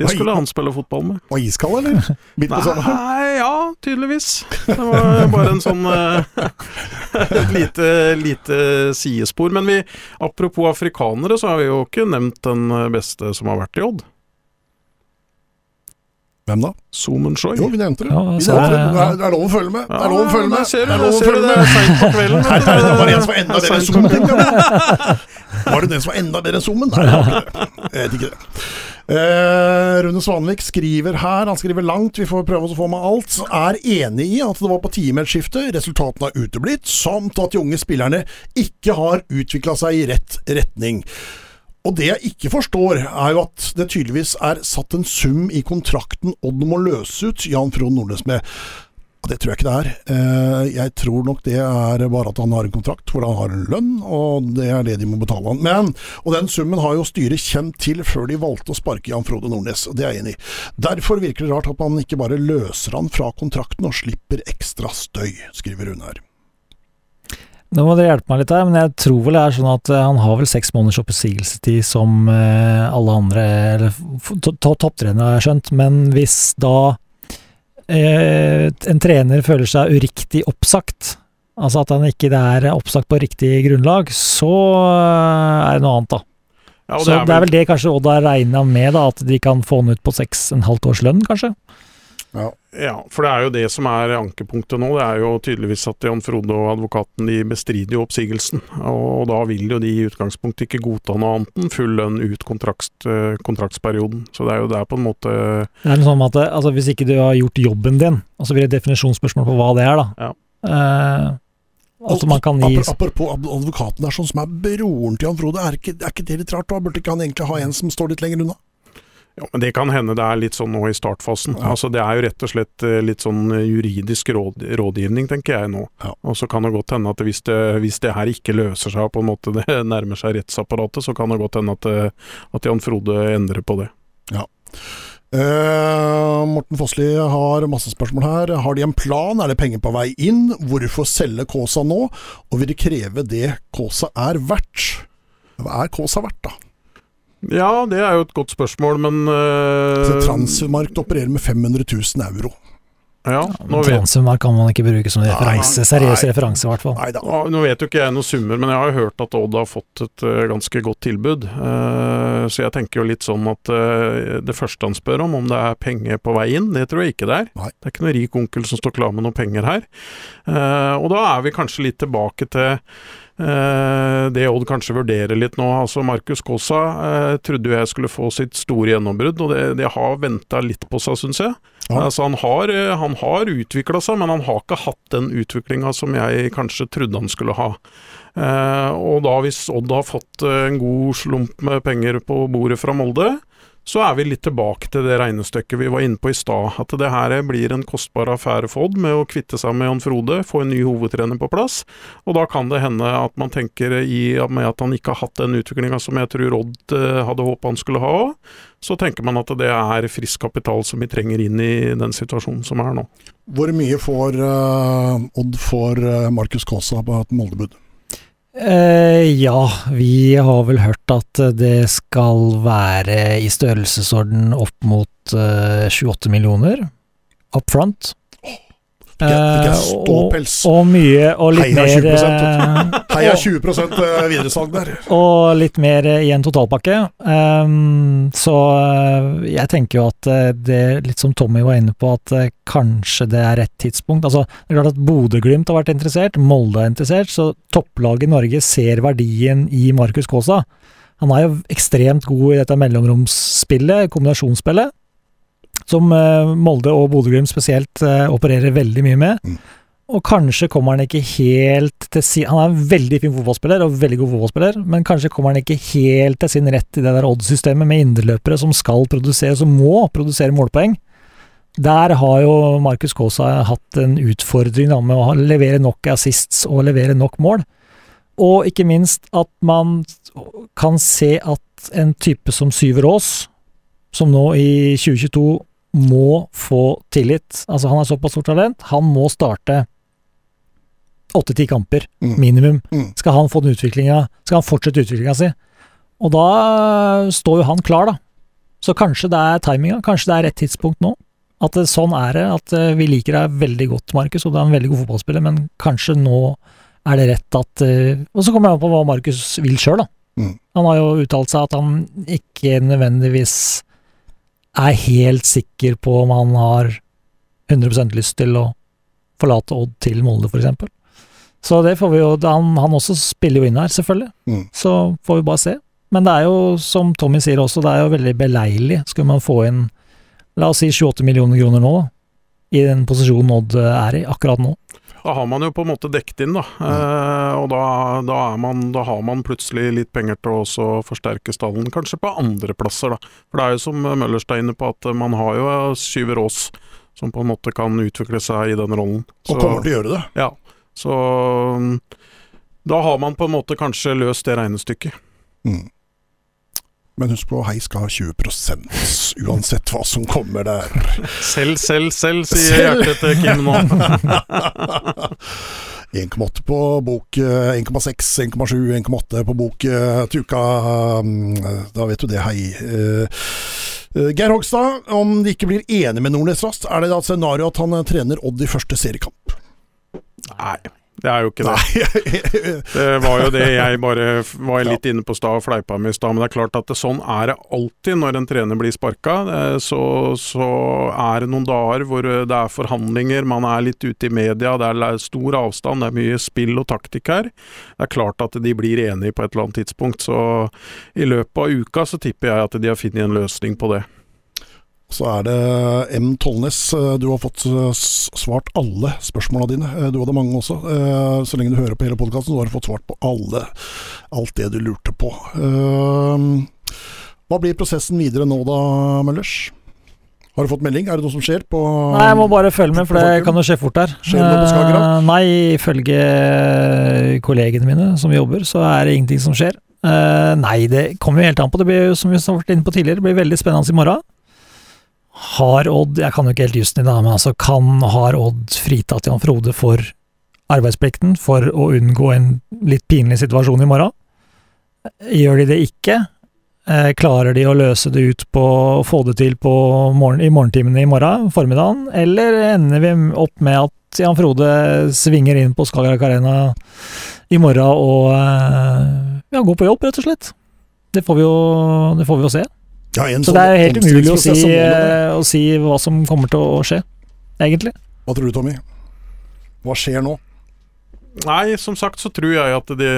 Det Oi. skulle han spille fotball med. Var iskald, eller? Midt på sommeren? Nei, ja, tydeligvis. Det var bare en sånn eh, Et lite, lite sidespor. Men vi, apropos afrikanere, så har vi jo ikke nevnt den beste som har vært i Odd. Hvem da? Somenskjoy. Jo, vi nevnte det. Ja, vi nevnte det. Det, er, det er lov å følge med. Det er lov å følge med. Ja, ser du, Det er lov å følge med. Seint på kvelden. Nei, det var det en som var enda bedre enn Zoomen. Var det den som var enda bedre enn Zoomen? Nei. Jeg vet ikke det. Eh, Rune Svanvik skriver her, han skriver langt, vi får prøve oss å få med alt, er enig i at det var på tide med et skifte, resultatene har uteblitt, samt at de unge spillerne ikke har utvikla seg i rett retning. Og det jeg ikke forstår, er jo at det tydeligvis er satt en sum i kontrakten Odd må løse ut Jan Frode Nordnes med. Det tror jeg ikke det er. Eh, Jeg tror nok det er bare at han har en kontrakt hvor han har en lønn, og det er det de må betale han. Men, og den summen har jo styret kjent til før de valgte å sparke Jan Frode Nordnes, og det er jeg enig i. Derfor virker det rart at man ikke bare løser han fra kontrakten og slipper ekstra støy, skriver hun her. Nå må dere hjelpe meg litt her, men jeg tror vel det er sånn at eh, han har vel seks måneders oppsigelsestid som eh, alle andre eller topptrenere, har jeg skjønt. Men hvis da en trener føler seg uriktig oppsagt, altså at han ikke er oppsagt på riktig grunnlag, så eh, er det noe annet, da. Ja, det så det er vel det kanskje Odd har regna med, da, at de kan få han ut på seks og en halvt års lønn, kanskje? Ja, for det er jo det som er ankepunktet nå. Det er jo tydeligvis at Jan Frode og advokaten de bestrider jo oppsigelsen. Og, og da vil jo de i utgangspunktet ikke godta noe annet enn full lønn ut kontrakt, eh, kontraktsperioden. Så det er jo der på en måte Det er noe sånn at det, altså Hvis ikke du har gjort jobben din, og så blir det et definisjonsspørsmål på hva det er, da. Ja. Eh, altså man kan gi Apropos advokaten er sånn som er broren til Jan Frode, er ikke, er ikke det litt rart? da? Burde ikke han egentlig ha en som står litt lenger unna? Ja, men Det kan hende det er litt sånn nå i startfasen. Ja. Altså Det er jo rett og slett eh, litt sånn eh, juridisk råd, rådgivning, tenker jeg nå. Ja. Og så kan det godt hende at hvis det, hvis det her ikke løser seg, på en måte det nærmer seg rettsapparatet, så kan det godt hende at, eh, at Jan Frode endrer på det. Eh, Morten Fossli har masse spørsmål her. Har de en plan? Er det penger på vei inn? Hvorfor selge Kåsa nå? Og vil de kreve det Kåsa er verdt? Hva er Kåsa verdt, da? Ja, det er jo et godt spørsmål, men uh... Transfermarkt opererer med 500 000 euro. ja, Transfermark kan man ikke bruke som referanse, seriøs referanse, i hvert fall. Nei Nå vet jo ikke jeg noen summer, men jeg har jo hørt at Odd har fått et eh, ganske godt tilbud. Eh, så jeg tenker jo litt sånn at det første han spør om, om det er penger på vei inn, det tror jeg ikke det er. Nei. Det er ikke noen rik onkel som står klar med noen penger her. Eh, og da er vi kanskje litt tilbake til det Odd kanskje vurderer litt nå. Altså Markus Kaasa eh, trodde jeg skulle få sitt store gjennombrudd, og det, det har venta litt på seg, syns jeg. Ja. Altså han har, eh, han har utvikla seg, men han har ikke hatt den utviklinga som jeg kanskje trodde han skulle ha. Eh, og da hvis Odd har fått eh, en god slump med penger på bordet fra Molde, så er vi litt tilbake til det regnestykket vi var inne på i stad. At det her blir en kostbar affære for Odd med å kvitte seg med Jan Frode, få en ny hovedtrener på plass. Og da kan det hende at man tenker i med at han ikke har hatt den utviklinga som jeg tror Odd eh, hadde håpa han skulle ha, så tenker man at det er frisk kapital som vi trenger inn i den situasjonen som er nå. Hvor mye får eh, Odd for uh, Markus Kaasa på et Moldebud? Eh, ja, vi har vel hørt at eh, det skal være i størrelsesorden opp mot eh, 28 millioner up front. Jeg Eh, og, ståpels? og mye og litt Heia mer 20%, eh, Heia 20 videresalg der. og litt mer i en totalpakke. Ehm, så eh, jeg tenker jo at eh, det, litt som Tommy var inne på, at eh, kanskje det er rett tidspunkt. Altså, det er klart at Bodø-Glimt har vært interessert, Molde er interessert, så topplaget i Norge ser verdien i Markus Kaasa. Han er jo ekstremt god i dette mellomromsspillet, kombinasjonsspillet, som eh, Molde og Bodø-Glimt spesielt eh, opererer veldig mye med. Mm. Og kanskje kommer han ikke helt til sin Han er en veldig fin fotballspiller, og veldig god fotballspiller, men kanskje kommer han ikke helt til sin rett i det der odds-systemet med indreløpere som skal produsere, som må produsere målpoeng. Der har jo Markus Kaasa hatt en utfordring da, med å levere nok assists og levere nok mål. Og ikke minst at man kan se at en type som Syver Aas, som nå i 2022 må få tillit. Altså Han er såpass stort talent. Han må starte åtte-ti kamper, Mm. minimum. Mm. Skal han få den utviklinga, skal han fortsette utviklinga si. Og da står jo han klar, da. Så kanskje det er timinga, kanskje det er rett tidspunkt nå. At det, sånn er det. At eh, vi liker deg veldig godt, Markus, og du er en veldig god fotballspiller, men kanskje nå er det rett at eh, Og så kommer det an på hva Markus vil sjøl, da. Mm. Han har jo uttalt seg at han ikke nødvendigvis er helt sikker på om han har 100% lyst til å forlate Odd til Molde, f.eks. Så det får vi jo han, han også spiller jo inn her, selvfølgelig. Mm. Så får vi bare se. Men det er jo, som Tommy sier også, det er jo veldig beleilig. Skal man få inn, la oss si 28 millioner kroner nå, da, i den posisjonen Odd er i akkurat nå. Da har man jo på en måte dekket inn, da. Eh, og da, da, man, da, har man plutselig litt penger til å forsterke stallen, kanskje på andre plasser, da. For det er jo som Møllerstad er inne på, at man har jo Syver Aas som på en måte kan utvikle seg i den rollen. Og kommer til å gjøre det. Ja. Så da har man på en måte kanskje løst det regnestykket. Mm. Men husk på, Hei skal ha 20% uansett hva som kommer der. Selv, selv, selv, sier selv. hjertet til Kim nå. 1,8 på bok 1,6, 1,7, 1,8 på bok uh, til uka. Um, da vet du det, hei. Uh, Geir Hogstad, om de ikke blir enige med Nordnes raskt, er det da et scenario at han trener Odd i første seriekamp? Nei. Det er jo ikke det. det var jo det jeg bare var litt inne på stad og fleipa med i stad. Men det er klart at det, sånn er det alltid når en trener blir sparka. Så, så, er det noen dager hvor det er forhandlinger, man er litt ute i media, det er stor avstand, det er mye spill og taktikk her. Det er klart at de blir enige på et eller annet tidspunkt. Så i løpet av uka så tipper jeg at de har funnet en løsning på det. Så er det M. Tollnes. Eh, du har fått eh, svart alle spørsmåla dine. Eh, du hadde mange også. Så lenge du hører på hele podkasten, har du fått svart på alle. Alt det du lurte på. Hva blir prosessen videre nå da, Møllers? Har du fått melding? Er det noe som skjer på Nei, jeg må bare følge med, for det kan jo skje fort her. Skjer det noe på Skagerrak? Nei, ifølge kollegene mine som jobber, så er det ingenting som skjer. Nei, det kommer jo helt an på. Det blir som vi har vært inne på tidligere, det blir veldig spennende i morgen. Har Odd, jeg kan jo ikke helt jussen i det, men altså kan har Odd fritatt Jan Frode for arbeidsplikten for å unngå en litt pinlig situasjon i morgen? Gjør de det ikke? Eh, klarer de å løse det ut på å få det til morgen, i morgentimene i morgen, formiddagen? Eller ender vi opp med at Jan Frode svinger inn på Skagerrak Arena i morgen og eh, ja, går på jobb, rett og slett? Det får vi jo, det får vi jo se. Ja, så det er helt umulig å si, eh, å si, hva som kommer til å skje, egentlig. Hva tror du, Tommy? Hva skjer nå? Nei, som sagt så tror jeg at de,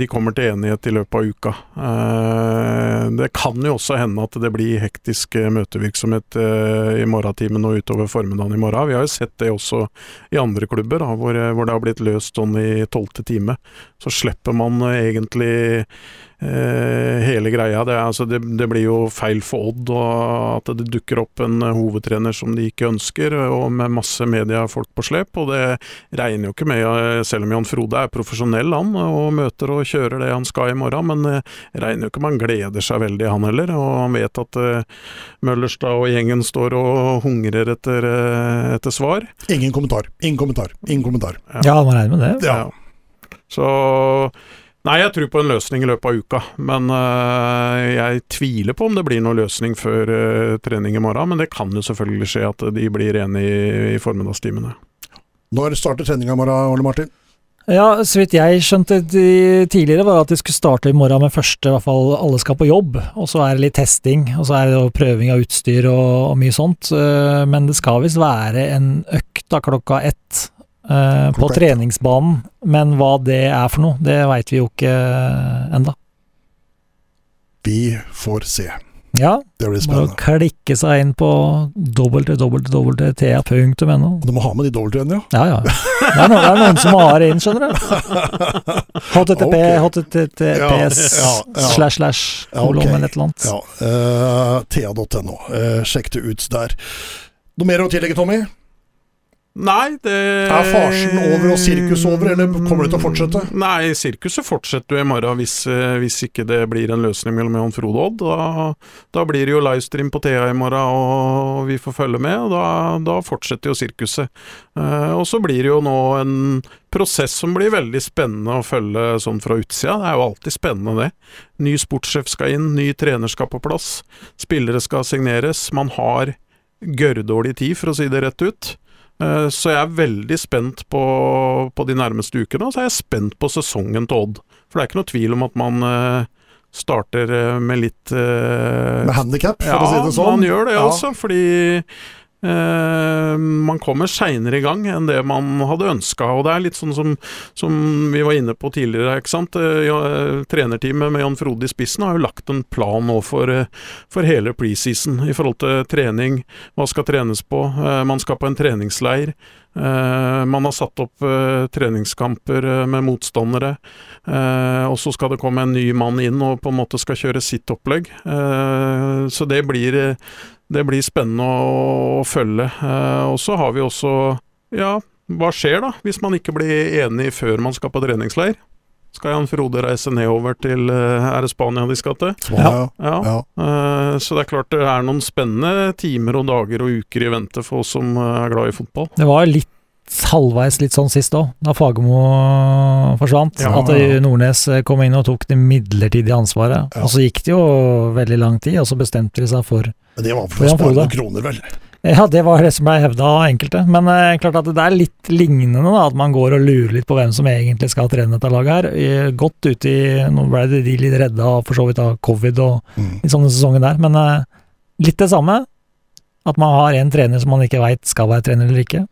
de kommer til enighet i løpet av uka. Eh, det kan jo også hende at det blir hektisk eh, møtevirksomhet eh, i morgentimen og utover formiddagen i morgen. Vi har jo sett det også i andre klubber, da, hvor, hvor, det har blitt løst sånn i tolvte time. Så slipper man egentlig Eh, hele greia. Det, altså, det, det, blir jo feil for Odd og at det dukker opp en hovedtrener som de ikke ønsker, og med masse mediefolk på slep. Og det regner jo ikke med, eh, selv om Jan Frode er profesjonell han, og møter og kjører det han skal i morgen, men eh, regner jo ikke med han gleder seg veldig han heller. Og han vet at uh, Møllerstad og gjengen står og hungrer etter, uh, etter svar. Ingen kommentar. Ingen kommentar. Ingen kommentar. Ja, ja man regner med det. Ja. ja. Så Nei, jeg tror på en løsning i løpet av uka. Men uh, jeg tviler på om det blir noen løsning før uh, trening i morgen. Men det kan jo selvfølgelig skje at de blir enige i, i formiddagstimene. Når starter treninga i morgen, Ole Martin? Ja, så vidt jeg skjønte tidligere, var at de skulle starte i morgen med første, i hvert fall alle skal på jobb. Og så er det litt testing, og så er det prøving av utstyr og, og mye sånt. Uh, men det skal visst være en økt da klokka ett uh, på treningsbanen. Men hva det er for noe, det veit vi jo ikke uh, enda. Vi får se. Ja, det blir spennende. Bare å klikke seg inn på www.ta.no. Du må ha med de dobbeltene, ja? Ja, ja. Det er, noen, det er noen som har det inn, skjønner du. HTTP, okay. HTTPS ja, ja, slash slash kolon okay. eller et eller annet. Ja. Uh, Thea.no. Uh, sjekk det ut der. Noe mer å tillegge, Tommy? Nei, det Er farsen over og sirkus over, eller kommer det til å fortsette? Nei, sirkuset fortsetter jo i morgen hvis, eh, hvis, ikke det blir en løsning mellom Jon Frode og Odd. Da, da, blir det jo livestream på Thea i morgen, og vi får følge med. og Da, da fortsetter jo sirkuset. Uh, og så blir det jo nå en prosess som blir veldig spennende å følge sånn fra utsida. Det er jo alltid spennende, det. Ny sportssjef skal inn, ny trener skal på plass, spillere skal signeres. Man har gørrdårlig tid, for å si det rett ut. Eh, så jeg er veldig spent på, på, de nærmeste ukene, og så er jeg spent på sesongen til Odd. For det er ikke noe tvil om at man, eh, starter eh, med litt Med handikap, for ja, å si det sånn. man gjør det Ja. altså, fordi man kommer seinere i gang enn det man hadde ønska. Og det er litt sånn som, som vi var inne på tidligere, ikke sant. Eh, eh, trenerteamet med Jan Frode i spissen har jo lagt en plan nå for, eh, for hele preseason i forhold til trening. Hva skal trenes på? Eh, man skal på en treningsleir. Eh, man har satt opp eh, treningskamper eh, med motstandere. Eh, og så skal det komme en ny mann inn og på en måte skal kjøre sitt opplegg. Eh, så det blir, eh, det blir spennende å, følge. Eh, og så har vi også Ja, hva skjer da, hvis man ikke blir enig før man skal på treningsleir? Skal Jan Frode reise nedover til eh, Er det Spania de skal til? Ja. Ja. Ja. Eh, så det er klart det er noen spennende timer og dager og uker i vente for oss som er glad i fotball. Det var litt halvveis litt sånn sist òg, da Fagermo forsvant. Ja. At Nordnes kom inn og tok det midlertidige ansvaret. Ja. Og så gikk det jo veldig lang tid, og så bestemte de seg for Men det var For å spare noen kroner, vel. Ja, det var det som ble hevda av enkelte. Men eh, klart at det er litt lignende, da, at man går og lurer litt på hvem som egentlig skal trene dette laget her. Godt ute i Nå ble de litt redda for så vidt av covid og Mm. i sånne sesonger der, men eh, litt det samme. At man har en trener som man ikke veit skal være trener eller ikke.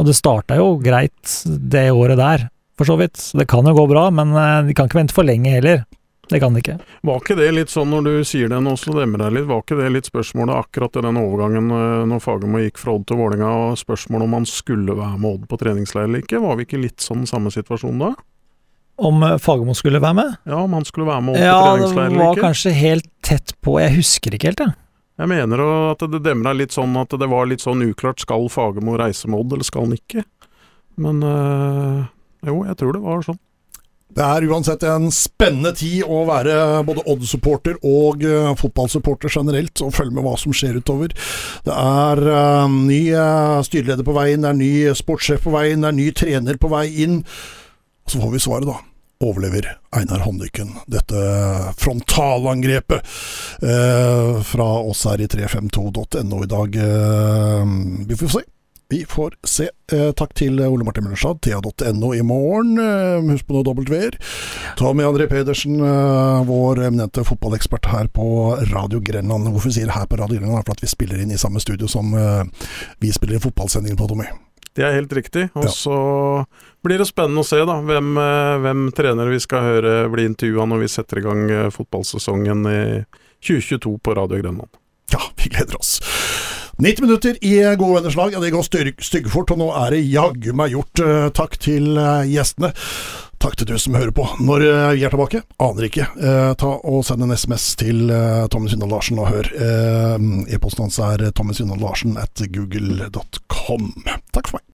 Og det starta jo greit det året der, for så vidt. Det kan jo gå bra, men eh, de kan ikke vente for lenge heller. Det kan det ikke. Var ikke det litt sånn når du sier det nå, så demmer deg litt, var ikke det litt spørsmålet akkurat i den overgangen eh, når Fagermo gikk fra Odd til Vålinga, og spørsmålet om han skulle være med Odd på treningsleir eller ikke? Var vi ikke litt sånn samme situasjon da? Om eh, Fagermo skulle være med? Ja, om han skulle være med Odd Ja, på det treningsleir var eller ikke? kanskje helt tett på, jeg husker ikke helt, jeg. Jeg mener at det demra litt sånn at det var litt sånn uklart, skal Fagermo reise med Odd, eller skal han ikke? Men øh, jo, jeg tror det var sånn. Det er uansett en spennende tid å være både Odd-supporter og uh, fotballsupporter generelt, og følge med hva som skjer utover. Det er uh, ny uh, styreleder på vei inn, det er ny sportssjef på vei inn, det er ny trener på vei inn. Og så får vi svaret, da. Overlever Einar Håndlykken dette frontalangrepet fra oss her i 352.no i dag? Vi får se. Vi får se. Eh, takk til Ole Martin Møllerstad, thea.no i morgen. Eh, husk på noe W-er. Tommy André Pedersen, eh, vår eminente fotballekspert her på Radio Grenland. Hvorfor sier her på Radio Grenland? For at vi spiller inn i samme studio som vi spiller inn fotballsendingen på, Tommy. Det er helt riktig. Og Ja. så blir det spennende å se da, hvem, hvem trenere vi skal høre bli intervjua når vi setter i gang fotballsesongen i 2022 på Radio Grenland. Ja, vi gleder oss. 90 minutter i gode venners lag. Ja, det går styggfort, og nå er det jaggu meg gjort. Eh, Takk til eh, gjestene. Takk til du som hører på. Når eh, vi er tilbake, aner ikke. Eh, ta og Send en SMS til eh, Tommy Syndal Larsen og hør. Eh, E-posten hans er tommysyndallarsen at google.com. Takk for meg.